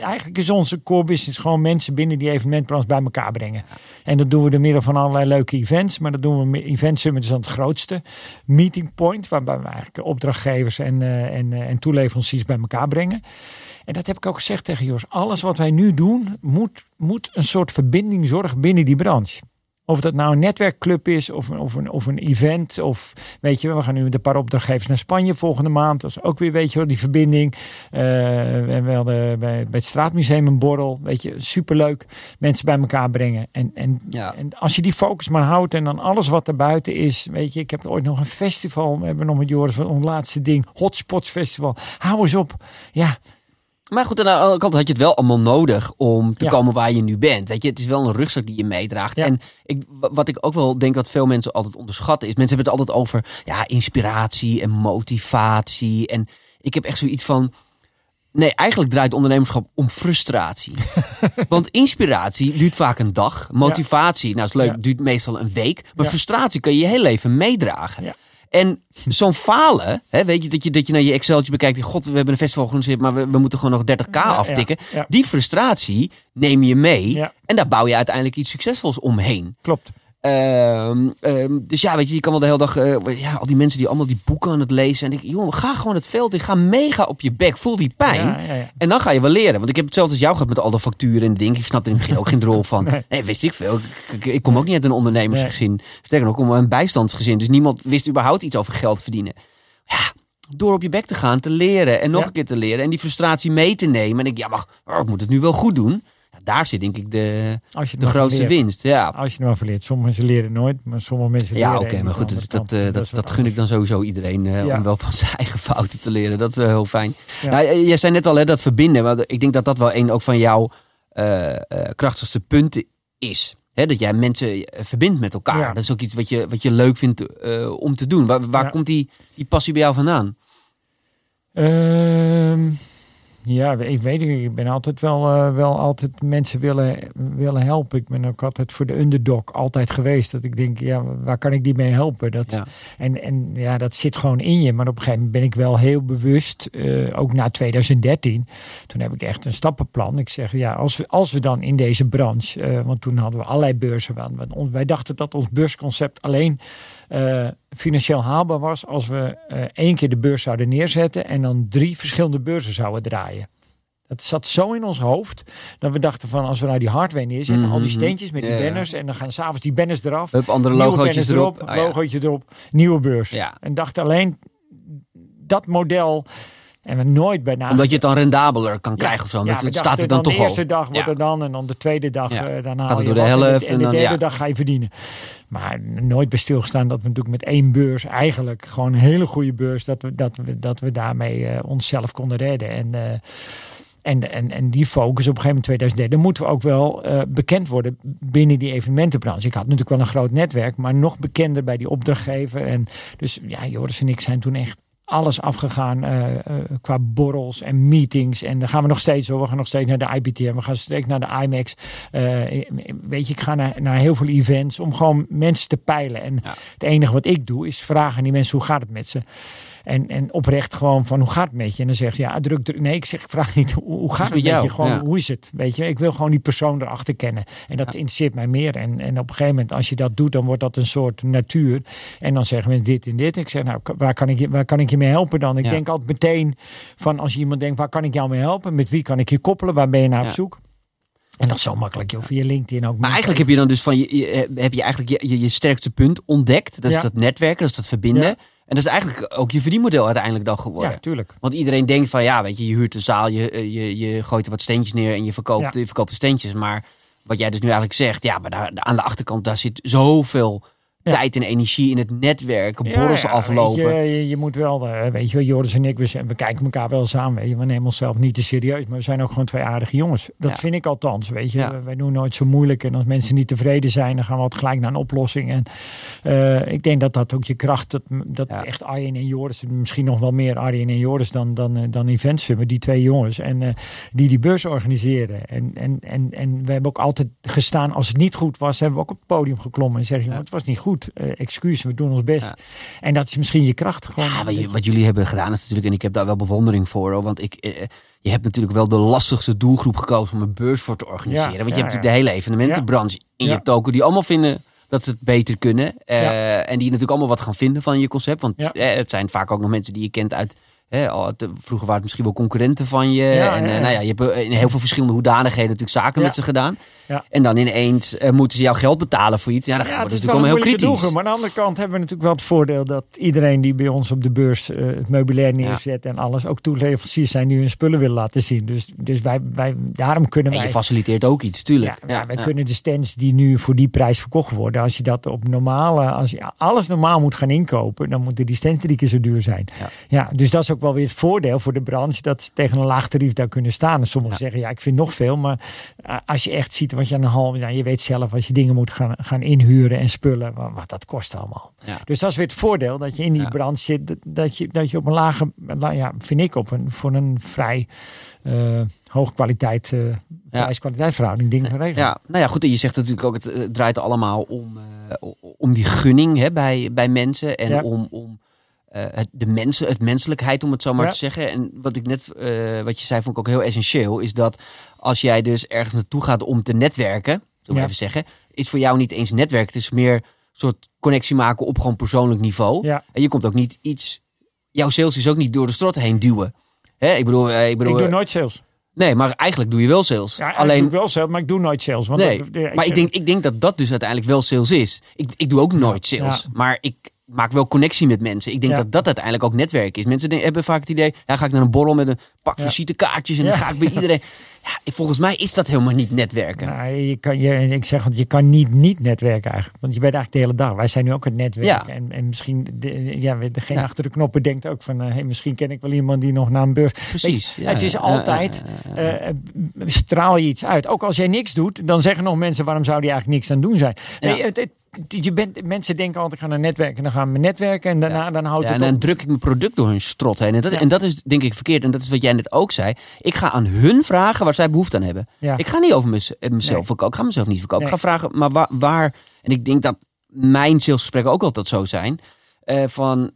Eigenlijk is onze core business gewoon mensen binnen die evenementbranche bij elkaar brengen. En dat doen we door middel van allerlei leuke events. Maar dat doen we, Event Summit is dan het grootste meeting point. Waarbij we eigenlijk opdrachtgevers en, uh, en, uh, en toeleveranciers bij elkaar brengen. En dat heb ik ook gezegd tegen Jos. Alles wat wij nu doen, moet, moet een soort verbinding zorgen binnen die branche. Of dat nou een netwerkclub is of, of, een, of een event. Of weet je, we gaan nu met een paar opdrachtgevers naar Spanje volgende maand. Dat is ook weer, weet je wel, die verbinding. Uh, we hadden bij, bij het Straatmuseum een borrel. Weet je, superleuk. Mensen bij elkaar brengen. En, en, ja. en als je die focus maar houdt en dan alles wat er buiten is. Weet je, ik heb ooit nog een festival. We hebben nog met Joris van ons laatste ding. Hotspots Festival. Hou eens op. Ja, maar goed, aan de andere kant had je het wel allemaal nodig om te komen waar je nu bent. Weet je, het is wel een rugzak die je meedraagt. En ik, wat ik ook wel denk dat veel mensen altijd onderschatten is, mensen hebben het altijd over ja, inspiratie en motivatie. En ik heb echt zoiets van, nee, eigenlijk draait ondernemerschap om frustratie. Want inspiratie duurt vaak een dag. Motivatie, nou is leuk, duurt meestal een week. Maar frustratie kan je je heel leven meedragen. En zo'n falen, hè, weet je dat, je, dat je naar je Exceltje bekijkt. God, we hebben een festival georganiseerd, maar we, we moeten gewoon nog 30k aftikken. Die frustratie neem je mee. En daar bouw je uiteindelijk iets succesvols omheen. Klopt. Ehm, ehm, dus ja, weet je, je kan wel de hele dag, uh, ja, al die mensen die allemaal die boeken aan het lezen. En ik, jongen, ga gewoon het veld in, ga mega op je bek, voel die pijn. Ja, ja, en dan ga je wel leren. Want ik heb hetzelfde als jou gehad met al de facturen en dingen. Ik snap er in het begin ook geen rol van. Nee. nee, wist ik veel. Ik, ik, kom ook niet uit een ondernemersgezin. Sterker nog, ik kom uit een bijstandsgezin. Dus niemand wist überhaupt iets over geld verdienen. Ja, door op je bek te gaan, te leren en nog een keer te leren. En die frustratie mee te nemen. En ik, ja, maar oh, ik moet het nu wel goed doen daar zit denk ik de, de grootste winst. Ja. Als je nou verleert. Sommige mensen leren nooit, maar sommige mensen leren. Ja, oké, maar goed, dus dat, dat, dat, dat, gun ik dan sowieso iedereen uh, om wel van zijn eigen fouten te leren. Dat is wel heel fijn. Ja. Nou, jij zei net al hè, dat verbinden. Want ik denk dat dat wel een ook van jouw krachtigste punten is. Hè, dat jij mensen verbindt met elkaar. Dat is ook iets wat je, wat je leuk vindt om te doen. Waar, waar komt die, die passie bij jou vandaan? Ehm, ja, ik weet het. Ik ben altijd wel, uh, wel altijd mensen willen, willen helpen. Ik ben ook altijd voor de underdog altijd geweest. Dat ik denk, ja, waar kan ik die mee helpen? Dat, En, en ja, dat zit gewoon in je. Maar op een gegeven moment ben ik wel heel bewust, uh, ook na 2013. Toen heb ik echt een stappenplan. Ik zeg, ja, als we, als we dan in deze branche, uh, want toen hadden we allerlei beurzen. Van, wij dachten dat ons beursconcept alleen uh, financieel haalbaar was als we uh, één keer de beurs zouden neerzetten en dan drie verschillende beurzen zouden draaien. Dat zat zo in ons hoofd dat we dachten van als we nou die hardware neerzetten, mm al die mhm. steentjes met die banners en dan gaan s'avonds die banners eraf. Hup, andere logootjes erop. erop oh, logootje erop, nieuwe beurs. Ja. En dacht alleen dat model en we nooit bij Omdat je het dan rendabeler kan krijgen of zo. Ja, het staat er dan, toch al. De eerste dag wordt er dan en dan de tweede dag ja. uh, dan haal je door de helft. En de, en de derde dag ga je verdienen. Maar nooit bij stilgestaan dat we natuurlijk met één beurs eigenlijk gewoon een hele goede beurs dat we, dat we, dat we daarmee uh, onszelf konden redden. En uh, en, en, en die focus op een gegeven moment 2003, dan moeten we ook wel uh, bekend worden binnen die evenementenbranche. Ik had natuurlijk wel een groot netwerk, maar nog bekender bij die opdrachtgever. En dus ja, Joris en ik zijn toen echt alles afgegaan uh, uh, qua borrels en meetings. En dan gaan we nog steeds hoor. We gaan nog steeds naar de IPTM. We gaan steeds naar de IMAX. Uh, weet je, ik ga naar, naar heel veel events om gewoon mensen te peilen. En het enige wat ik doe is vragen aan die mensen hoe gaat het met ze. En, en oprecht gewoon van hoe gaat het met je? En dan zegt ze ja, druk, druk. Nee, ik zeg, ik vraag niet hoe, gaat het met jou? je? Gewoon hoe is het? Weet je, ik wil gewoon die persoon erachter kennen. En dat interesseert mij meer. En, en op een gegeven moment, als je dat doet, dan wordt dat een soort natuur. En dan zeggen we dit en dit. Ik zeg, nou, waar kan ik je, waar kan ik je mee helpen dan? Ik denk altijd meteen van als je iemand denkt, waar kan ik jou mee helpen? Met wie kan ik je koppelen? Waar ben je naar op zoek? En dat is zo makkelijk, joh, via LinkedIn ook. Maar eigenlijk heb je dan dus van je, heb je eigenlijk je, je, sterkste punt ontdekt. Dat is dat netwerken, dat is dat verbinden. En dat is eigenlijk ook je verdienmodel uiteindelijk dan geworden. Ja, tuurlijk. Want iedereen denkt van ja, weet je, je huurt een zaal, je, eh, je, je gooit er wat steentjes neer en je verkoopt, je verkoopt de steentjes. Maar wat jij dus nu eigenlijk zegt, ja, maar daar, aan de achterkant daar zit zoveel tijd en energie in het netwerk, borrels aflopen. Je, je, moet wel, uh, weet je wel, Joris en ik, we, we kijken elkaar wel samen. Weet je. We nemen onszelf niet te serieus, maar we zijn ook gewoon twee aardige jongens. Dat vind ik althans, weet je. Wij doen nooit zo moeilijk en als mensen niet tevreden zijn, dan gaan we altijd gelijk naar een oplossing. En uh, ik denk dat dat ook je kracht, dat, dat echt Arjen en Joris, misschien nog wel meer Arjen en Joris dan, dan, eh, dan Events die twee jongens. En die die beurs organiseren. En, en, en, en we hebben ook altijd gestaan, als het niet goed was, hebben we ook op het podium geklommen en zeggen, het was niet goed goed. Uh, excuus, we doen ons best. En dat is misschien je kracht gewoon. Ja, wat, wat, jullie hebben gedaan is natuurlijk, en ik heb daar wel bewondering voor. want ik, uh, je hebt natuurlijk wel de lastigste doelgroep gekozen om een beurs voor te organiseren. want je hebt natuurlijk de hele evenementenbranche in je token die allemaal vinden dat ze het beter kunnen. Uh, en die natuurlijk allemaal wat gaan vinden van je concept. Want het zijn vaak ook nog mensen die je kent uit vroeger waren het misschien wel concurrenten van je. en eh, nou ja, je hebt eh, in heel veel verschillende hoedanigheden natuurlijk zaken met ze gedaan. En dan ineens uh, moeten ze jouw geld betalen voor iets. Ja, dan wordt het natuurlijk allemaal heel kritisch. maar aan de andere kant hebben we natuurlijk wel het voordeel dat iedereen die bij ons op de beurs het meubilair neerzet en alles, ook toeleveranciers zijn die hun spullen willen laten zien. Dus, dus wij, wij, daarom kunnen wij... En je faciliteert ook iets, tuurlijk. Ja, wij kunnen de stands die nu voor die prijs verkocht worden, als je dat op normale, als je alles normaal moet gaan inkopen, dan moeten die stands drie keer zo duur zijn. Ja, dus dat is ook wel weer het voordeel voor de branche dat ze tegen een laag tarief daar kunnen staan. En sommigen zeggen ja, ik vind nog veel, maar eh, als je echt ziet wat je aan de halve, ja, je weet zelf als je dingen moet gaan, gaan inhuren en spullen, wat dat kost allemaal. Dus dat is weer het voordeel dat je in die branche zit, dat je, dat je op een lage, ja, vind ik op een voor een vrij uh, hoge kwaliteit, uh, prijs-kwaliteit verhouding dingen regelen. Ja, nou ja, goed. En je zegt natuurlijk ook, het, draait allemaal om, om die gunning hè, bij, bij mensen en om, om uh, het, de mensen, het menselijkheid, om het zo maar te zeggen. En wat ik net, uh, wat je zei, vond ik ook heel essentieel. Is dat als jij dus ergens naartoe gaat om te netwerken, zo ja. even zeggen, is voor jou niet eens netwerk. Het is meer een soort connectie maken op gewoon persoonlijk niveau. Ja. En je komt ook niet iets. Jouw sales is ook niet door de strot heen duwen. Hè? Ik bedoel, eh, ik bedoel. Ik doe nooit sales. Nee, maar eigenlijk doe je wel sales. Ja, Alleen doe ik wel sales, maar ik doe nooit sales. Want nee, maar ik denk, ik denk dat dat dus uiteindelijk wel sales is. Ik, ik doe ook nooit sales. Maar ik, maak wel connectie met mensen. Ik denk dat dat uiteindelijk ook netwerk is. Mensen hebben vaak het idee, ja, ga ik naar een borrel met een pak visitekaartjes en dan ga ik bij iedereen. Ja, volgens mij is dat helemaal niet netwerken. Nou, je kan, je, ik zeg, want je kan niet niet netwerken eigenlijk. Want je bent eigenlijk de hele dag. Wij zijn nu ook het netwerk. En, en misschien, de, ja, degene achter de knoppen denkt ook van, uh, hey, misschien ken ik wel iemand die nog naar een beurs. Precies. het is altijd, uh, straal je iets uit. Ook als jij niks doet, dan zeggen nog mensen, waarom zou die eigenlijk niks aan doen zijn? Nee, het, het, je bent, mensen denken altijd, ik ga naar netwerken. Dan gaan we netwerken en daarna dan houdt ja, het En dan druk ik mijn product door hun strot heen. En dat, en dat is denk ik verkeerd. En dat is wat jij net ook zei. Ik ga aan hun vragen waar zij behoefte aan hebben. Ik ga niet over mezelf nee. verkopen. Ik ga mezelf niet verkopen. Ik ga vragen, maar waar, waar... En ik denk dat mijn salesgesprekken ook altijd zo zijn. Uh, van,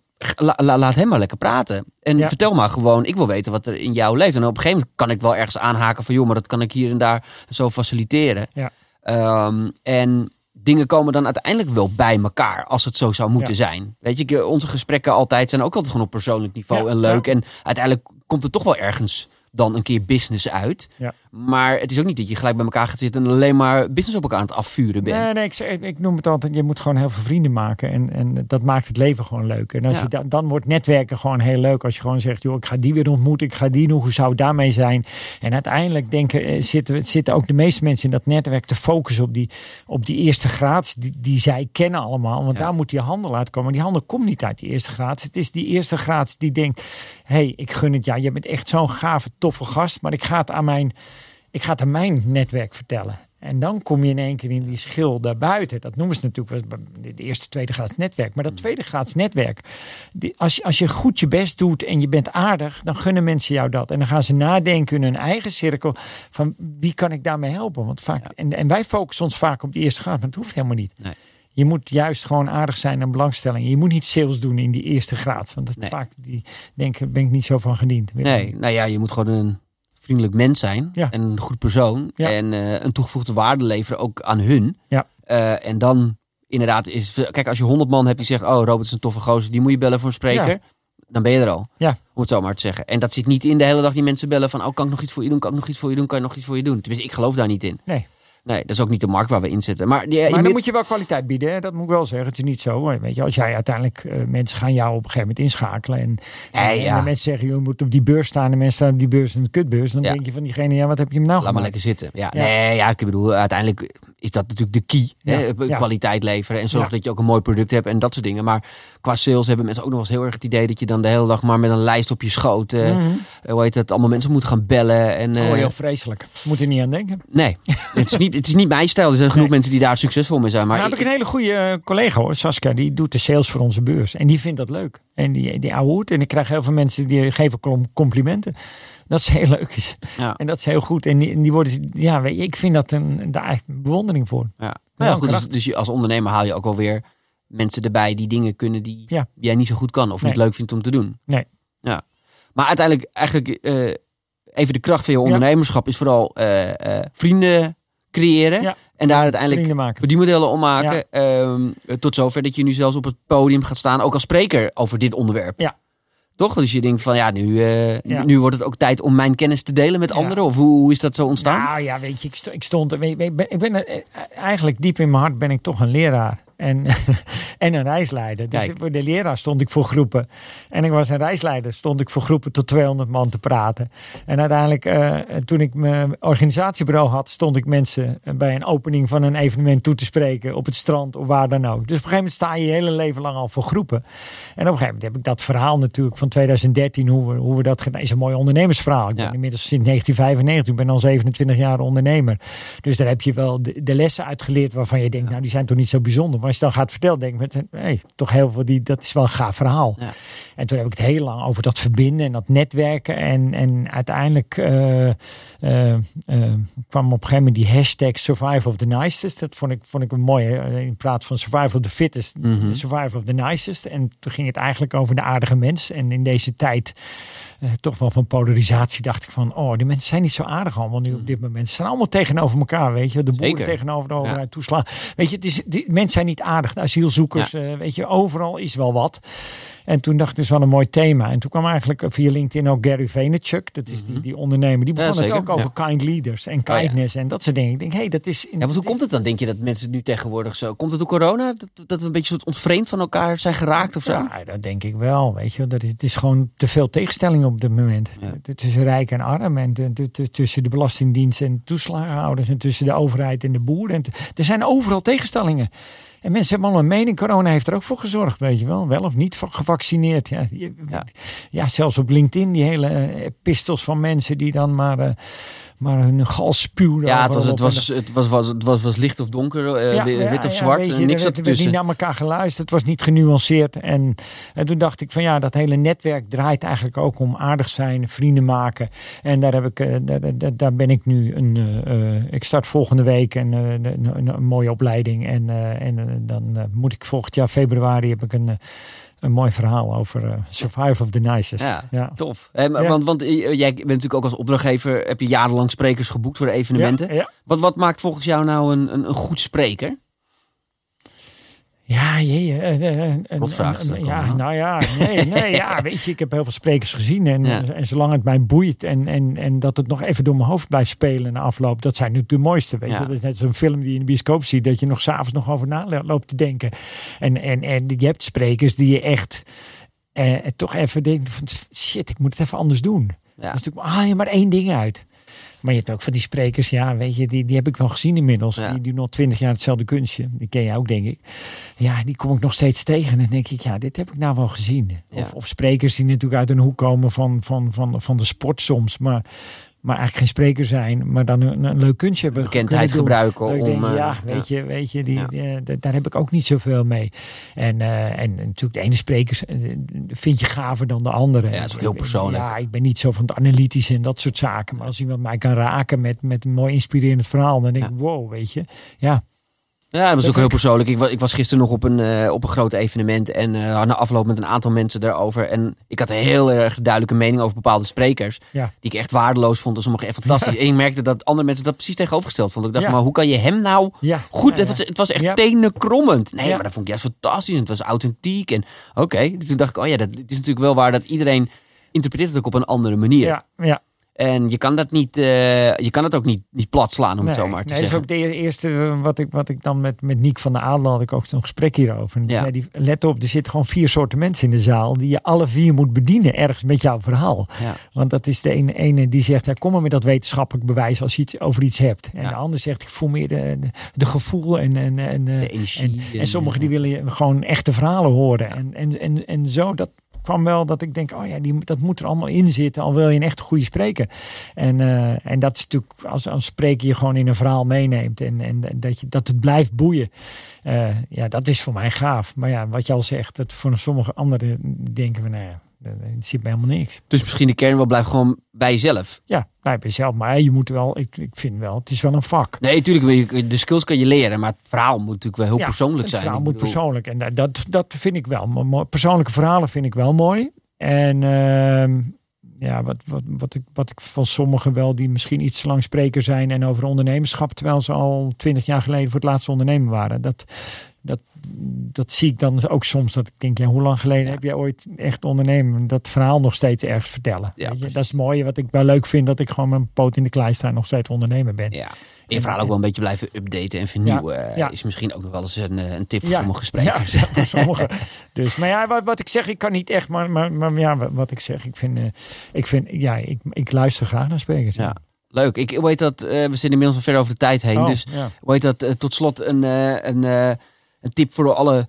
laat hem maar lekker praten. En vertel maar gewoon, ik wil weten wat er in jou leeft. En op een gegeven moment kan ik wel ergens aanhaken van... joh, maar dat kan ik hier en daar zo faciliteren. Ja. Um, en dingen komen dan uiteindelijk wel bij elkaar als het zo zou moeten zijn. Weet je, onze gesprekken altijd zijn ook altijd gewoon op persoonlijk niveau en leuk. En uiteindelijk komt het toch wel ergens dan een keer business uit. Ja. Maar het is ook niet dat je gelijk bij elkaar gaat zitten en alleen maar business op elkaar aan het afvuren bent. Nee, nee ik, ik noem het altijd, je moet gewoon heel veel vrienden maken. En, en dat maakt het leven gewoon leuk. En als je dan, dan wordt netwerken gewoon heel leuk. Als je gewoon zegt, joh, ik ga die weer ontmoeten, ik ga die nog, hoe zou het daarmee zijn? En uiteindelijk denken, eh, zitten, zitten ook de meeste mensen in dat netwerk te focussen op die, op die eerste graad die, die zij kennen allemaal. Want daar moet die handel uitkomen. Die handel komt niet uit die eerste graad. Het is die eerste graad die denkt, hey, ik gun het ja, je bent echt zo'n gave, toffe gast, maar ik ga het aan mijn ik ga het aan mijn netwerk vertellen. En dan kom je in één keer in die schil daarbuiten. Dat noemen ze natuurlijk de eerste, tweede graads netwerk. Maar dat hmm. tweede graads netwerk, als, je, als je goed je best doet en je bent aardig, dan gunnen mensen jou dat. En dan gaan ze nadenken in hun eigen cirkel van wie kan ik daarmee helpen. Want vaak, en, en wij focussen ons vaak op die eerste graad, maar het hoeft helemaal niet. Nee. Je moet juist gewoon aardig zijn en belangstelling. Je moet niet sales doen in die eerste graad. Want dat vaak die denken, ben ik niet zo van gediend. Nee, nou ja, je moet gewoon een vriendelijk mens zijn en een goed persoon en uh, een toegevoegde waarde leveren ook aan hun. Ja. Uh, en dan inderdaad is, kijk als je honderd man hebt die zegt, oh Robert is een toffe gozer, die moet je bellen voor een spreker. Dan ben je er al. Ja. Om het zo maar te zeggen. En dat zit niet in de hele dag die mensen bellen van, oh kan ik nog iets voor je doen, kan ik nog iets voor je doen, kan je nog iets voor je doen. Tenminste, ik geloof daar niet in. Nee. Nee, dat is ook niet de markt waar we in zitten. Maar, die, maar dan moet je wel kwaliteit bieden. Hè? Dat moet ik wel zeggen. Het is niet zo. Weet je, als jij uiteindelijk uh, mensen gaan jou op een gegeven moment inschakelen. En, en, ja. en mensen zeggen, je moet op die beurs staan. En mensen staan op die beurs in de kutbeurs. Dan denk je van diegene, ja, wat heb je hem nou Laat maar lekker zitten. Ja. Nee, ja, ik bedoel, uiteindelijk is dat natuurlijk de key. Hè? Kwaliteit leveren en zorg dat je ook een mooi product hebt en dat soort dingen. Maar qua sales hebben mensen ook nog eens heel erg het idee dat je dan de hele dag maar met een lijst op je schoot, uh, hoe heet het, allemaal mensen moet gaan bellen. En, uh, oh, heel vreselijk. Moet je niet aan denken. Nee, het is niet, het is niet mijn stijl. Er zijn genoeg mensen die daar succesvol mee zijn. Maar nou, heb ik een hele goede collega hoor, Saskia, die doet de sales voor onze beurs. En die vindt dat leuk. En die, die ouwe En ik krijg heel veel mensen die geven complimenten. Dat is heel leuk is. Ja. En dat is heel goed. En die, die worden, ja, weet je, ik vind dat een, daar bewondering voor. Ja, nou ja goed. Dus, dus als ondernemer haal je ook alweer mensen erbij die dingen kunnen die jij niet zo goed kan of niet leuk vindt om te doen. Nee. Ja. Maar uiteindelijk, eigenlijk, uh, even de kracht van je ondernemerschap is vooral uh, uh, vrienden creëren. En daar uiteindelijk verdienmodellen om maken. Ehm, tot zover dat je nu zelfs op het podium gaat staan, ook als spreker over dit onderwerp. Ja. Toch? Dus je denkt van ja nu, uh, nu wordt het ook tijd om mijn kennis te delen met anderen. Of hoe, hoe, is dat zo ontstaan? Nou ja, weet je, ik, stond, ik stond ik ben, ik ben, eigenlijk diep in mijn hart ben ik toch een leraar en, en een reisleider. Dus voor de leraar stond ik voor groepen. En ik was een reisleider, stond ik voor groepen tot 200 man te praten. En uiteindelijk, uh, toen ik mijn organisatiebureau had, stond ik mensen bij een opening van een evenement toe te spreken. Op het strand of waar dan ook. Dus op een gegeven moment sta je je hele leven lang al voor groepen. En op een gegeven moment heb ik dat verhaal natuurlijk van 2013, hoe we, hoe we dat gedaan. is een mooi ondernemersverhaal. Ik ben inmiddels sinds 1995, ik ben al 27 jaar ondernemer. Dus daar heb je wel de, de lessen uitgeleerd waarvan je denkt, nou die zijn toch niet zo bijzonder. Maar als je dan gaat vertellen, denk ik met, hey, toch heel veel die, dat is wel een gaaf verhaal. Ja. En toen heb ik het heel lang over dat verbinden en dat netwerken. En, en uiteindelijk uh, uh, kwam op een gegeven moment die hashtag Survival of the Nicest. Dat vond ik, vond ik een mooie, in plaats van Survival of the Fittest, mm Survival of the Nicest. En toen ging het eigenlijk over de aardige mens. En in deze tijd uh, toch wel van polarisatie dacht ik van, oh, die mensen zijn niet zo aardig allemaal nu op dit moment. Ze zijn allemaal tegenover elkaar, weet je. De boeren tegenover de overheid, ja. toeslaan. Weet je, het is, die mensen zijn niet aardig. De asielzoekers, weet je, overal is wel wat. En toen dacht ik, het is wel een mooi thema. En toen kwam eigenlijk via LinkedIn ook Gary Vaynerchuk. Dat is die, mhm. die ondernemer. Die begon het ook over kind leaders en oh, kindness en dat soort dingen. Ik denk, hé, hey, dat is... ja, maar hoe komt het dan, denk je, dat mensen nu tegenwoordig zo... Komt het door corona? Dat, dat we een beetje soort ontvreemd van elkaar zijn geraakt of zo? Ja, dat denk ik wel. Weet je, dat is, het is gewoon te veel tegenstelling op dit moment. Tussen rijk en arm. En tussen de Belastingdienst en toeslagenhouders. En tussen de overheid en de boeren. er zijn overal tegenstellingen. En mensen hebben allemaal een mening. Corona heeft er ook voor gezorgd, weet je wel. Wel of niet gevaccineerd. Ja, ja. ja zelfs op LinkedIn die hele uh, pistols van mensen die dan maar... Uh, maar hun gal spuwde. Ja, het was, het was, het was, was, het was, was licht of donker, uh, ja, wit of zwart, je, niks er werd niet naar elkaar geluisterd, het was niet genuanceerd. En, en toen dacht ik van ja, dat hele netwerk draait eigenlijk ook om aardig zijn, vrienden maken. En daar, heb ik, uh, daar, daar, ben ik nu, een, uh, ik start volgende week een, een, een mooie opleiding. En, en dan moet ik volgend jaar februari heb ik een een mooi verhaal over uh, Survive of the Nicest. Ja, tof. Want, want eh, jij bent natuurlijk ook als opdrachtgever, heb je jarenlang sprekers geboekt voor evenementen. Wat, wat maakt volgens jou nou een, een, een goed spreker? Ja, jee. Uh, Wat vraagt Ja, nou ja, nee, nee, ja, weet je, ik heb heel veel sprekers gezien. En, en zolang het mij boeit en, en, en dat het nog even door mijn hoofd blijft spelen na afloop, dat zijn natuurlijk de mooiste. Weet je, dat is net zo'n film die je in de bioscoop ziet, dat je nog s'avonds nog over na loopt te denken. En, en, en je hebt sprekers die je echt eh, toch even denkt van shit, ik moet het even anders doen. Ja. Dus natuurlijk haal je maar één ding uit. Maar je hebt ook van die sprekers, ja, weet je, die, die heb ik wel gezien inmiddels. Die doen nog twintig jaar hetzelfde kunstje. Die ken je ook, denk ik. Ja, die kom ik nog steeds tegen. En dan denk ik, ja, dit heb ik nou wel gezien. Of, of sprekers die natuurlijk uit een hoek komen van, van, van, van de sport soms. Maar maar eigenlijk geen spreker zijn, maar dan een, een leuk kunstje hebben. Bekendheid gebruiken om. Denk, ja, ja, weet je, weet je, die, daar heb ik ook niet zoveel mee. En, uh, en natuurlijk de ene spreker vind je gaver dan de andere. Ja, dat is ook heel persoonlijk. Ja, ik ben niet zo van het analytische en dat soort zaken. Maar als iemand mij kan raken met, met een mooi inspirerend verhaal, dan denk ik, wow, weet je, ja. Ja, dat was ook heel persoonlijk. Ik was, ik was gisteren nog op een, uh, op een groot evenement en uh, had na afloop met een aantal mensen daarover. En ik had een heel erg duidelijke mening over bepaalde sprekers. Die ik echt waardeloos vond en sommige echt fantastisch. En ik merkte dat andere mensen dat precies tegenovergesteld vonden. Ik dacht, maar hoe kan je hem nou goed... Het was, het, was, echt tenenkrommend. Nee, maar dat vond ik juist fantastisch. En het was authentiek. En oké, toen dacht ik, oh ja, dat is natuurlijk wel waar dat iedereen interpreteert het ook op een andere manier. Ja, ja. En je kan dat niet, uh, je kan het ook niet, niet plat slaan, om het zo maar te nee, zeggen. Dat is ook de eerste eh, wat ik, wat ik dan met, met Niek van der Adel had ik ook een gesprek hierover. En ja. zei die, let op, er zitten gewoon vier soorten mensen in de zaal die je alle vier moet bedienen ergens met jouw verhaal. Ja. Want dat is de ene, ene die zegt, ja, kom maar met dat wetenschappelijk bewijs als je iets over iets hebt. En de ander zegt, ik voel meer de, de, gevoel en, en, en, de energie. En, en, sommigen die willen gewoon echte verhalen horen. En, en, en, en zo, dat, kwam wel dat ik denk, oh ja, die, dat moet er allemaal in zitten, al wil je een echt goede spreker. En, uh, en dat is natuurlijk, als, als spreker je gewoon in een verhaal meeneemt en, en dat, je, dat het blijft boeien. Uh, ja, dat is voor mij gaaf. Maar ja, wat je al zegt, dat voor sommige anderen denken we, nou ja, het zit mij helemaal niks. Dus misschien de kern wel blijft gewoon bij jezelf. Ja, bij jezelf. Maar je moet wel, ik, ik vind wel, het is wel een vak. Nee, natuurlijk, de skills kan je leren, maar het verhaal moet natuurlijk wel heel persoonlijk zijn. Het verhaal moet persoonlijk. En dat, dat vind ik wel. Persoonlijke verhalen vind ik wel mooi. En uh, ja, wat, wat, wat, ik, wat ik van sommigen wel, die misschien iets lang spreker zijn en over ondernemerschap, terwijl ze al twintig jaar geleden voor het laatste ondernemer waren. Dat, dat, dat zie ik dan ook soms. Dat ik denk, ja, hoe lang geleden heb jij ooit echt ondernemen? Dat verhaal nog steeds ergens vertellen. Ja, dat is het mooie wat ik wel leuk vind. Dat ik gewoon mijn poot in de klei sta en nog steeds ondernemer ben. Ja. En je verhaal ook wel een beetje blijven updaten en vernieuwen. Ja, Is misschien ook nog wel eens een, eh, een tip voor sommige sprekers. Ja, voor sommige. dus, maar ja, wat, wat, ik zeg, ik kan niet echt. Maar, maar, maar ja, wat ik zeg, ik vind, uh, ik, vind ja, ik, ik luister graag naar sprekers. Ja. Leuk. Ik weet dat uh, we zitten inmiddels al ver over de tijd heen. Oh, dus weet dat tot slot een, een een tip voor alle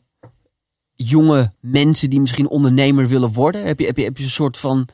jonge mensen die misschien ondernemer willen worden? Heb je, heb je, heb je een soort van,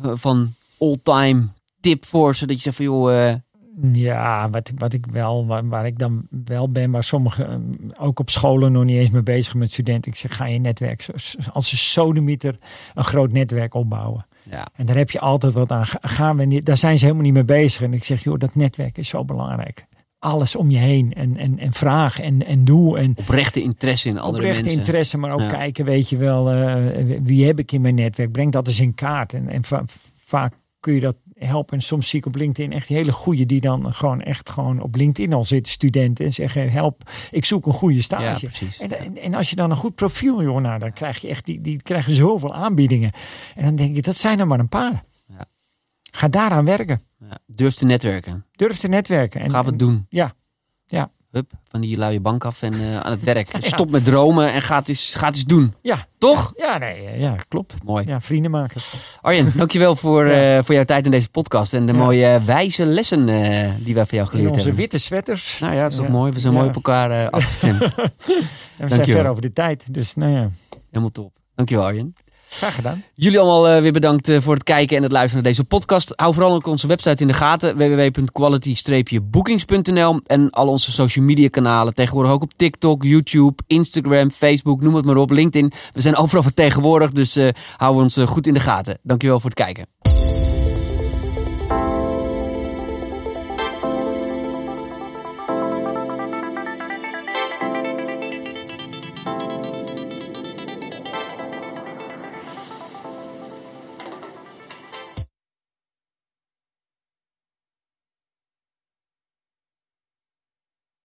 van all-time tip voor ze? Dat je zegt van joh... Uh... Ja, wat, wat ik wel, waar, waar, ik dan wel ben, waar sommigen eh, ook op scholen nog niet eens mee bezig met studenten. Ik zeg, ga je netwerk, als een sodemieter, een groot netwerk opbouwen. Ja. En daar heb je altijd wat aan. Gaan we niet, daar zijn ze helemaal niet mee bezig. En ik zeg, joh, dat netwerk is zo belangrijk alles om je heen. En, en, en vraag en, en doe. En oprechte interesse in andere oprechte mensen. interesse, maar ook kijken, weet je wel, uh, wie heb ik in mijn netwerk? Breng dat eens in kaart. En, en va vaak kun je dat helpen. En soms zie ik op LinkedIn echt hele goede die dan gewoon echt gewoon op LinkedIn al zitten, studenten. En zeggen, help, ik zoek een goede stage. en, en, en, als je dan een goed profiel, joh, nou, dan krijg je echt, die, die krijgen zoveel aanbiedingen. En dan denk ik, dat zijn er maar een paar. Ja. Ga daaraan werken. Ja. Durf te netwerken. Durf te netwerken. En, Ga het doen. Ja, ja. Hup, van die luie bank af en uh, aan het werk. Stop met dromen en ga het eens, ga het eens doen. Ja. Toch? Ja, nee, ja, klopt. Mooi. Ja, vrienden maken. Arjen, dankjewel voor, ja. uh, voor jouw tijd in deze podcast. En de mooie wijze lessen uh, die wij van jou geleerd onze hebben. witte sweaters. Nou ja, dat is toch mooi. We zijn mooi op elkaar afgestemd. en we zijn ver over de tijd. Dus nou ja. Helemaal top. Dankjewel Arjen. Graag gedaan. Jullie allemaal uh, weer bedankt uh, voor het kijken en het luisteren naar deze podcast. Hou vooral ook onze website in de gaten. www.quality-bookings.nl En al onze social media kanalen. Tegenwoordig ook op TikTok, YouTube, Instagram, Facebook, noem het maar op. LinkedIn. We zijn overal vertegenwoordigd, dus uh, hou ons goed in de gaten. Dankjewel voor het kijken.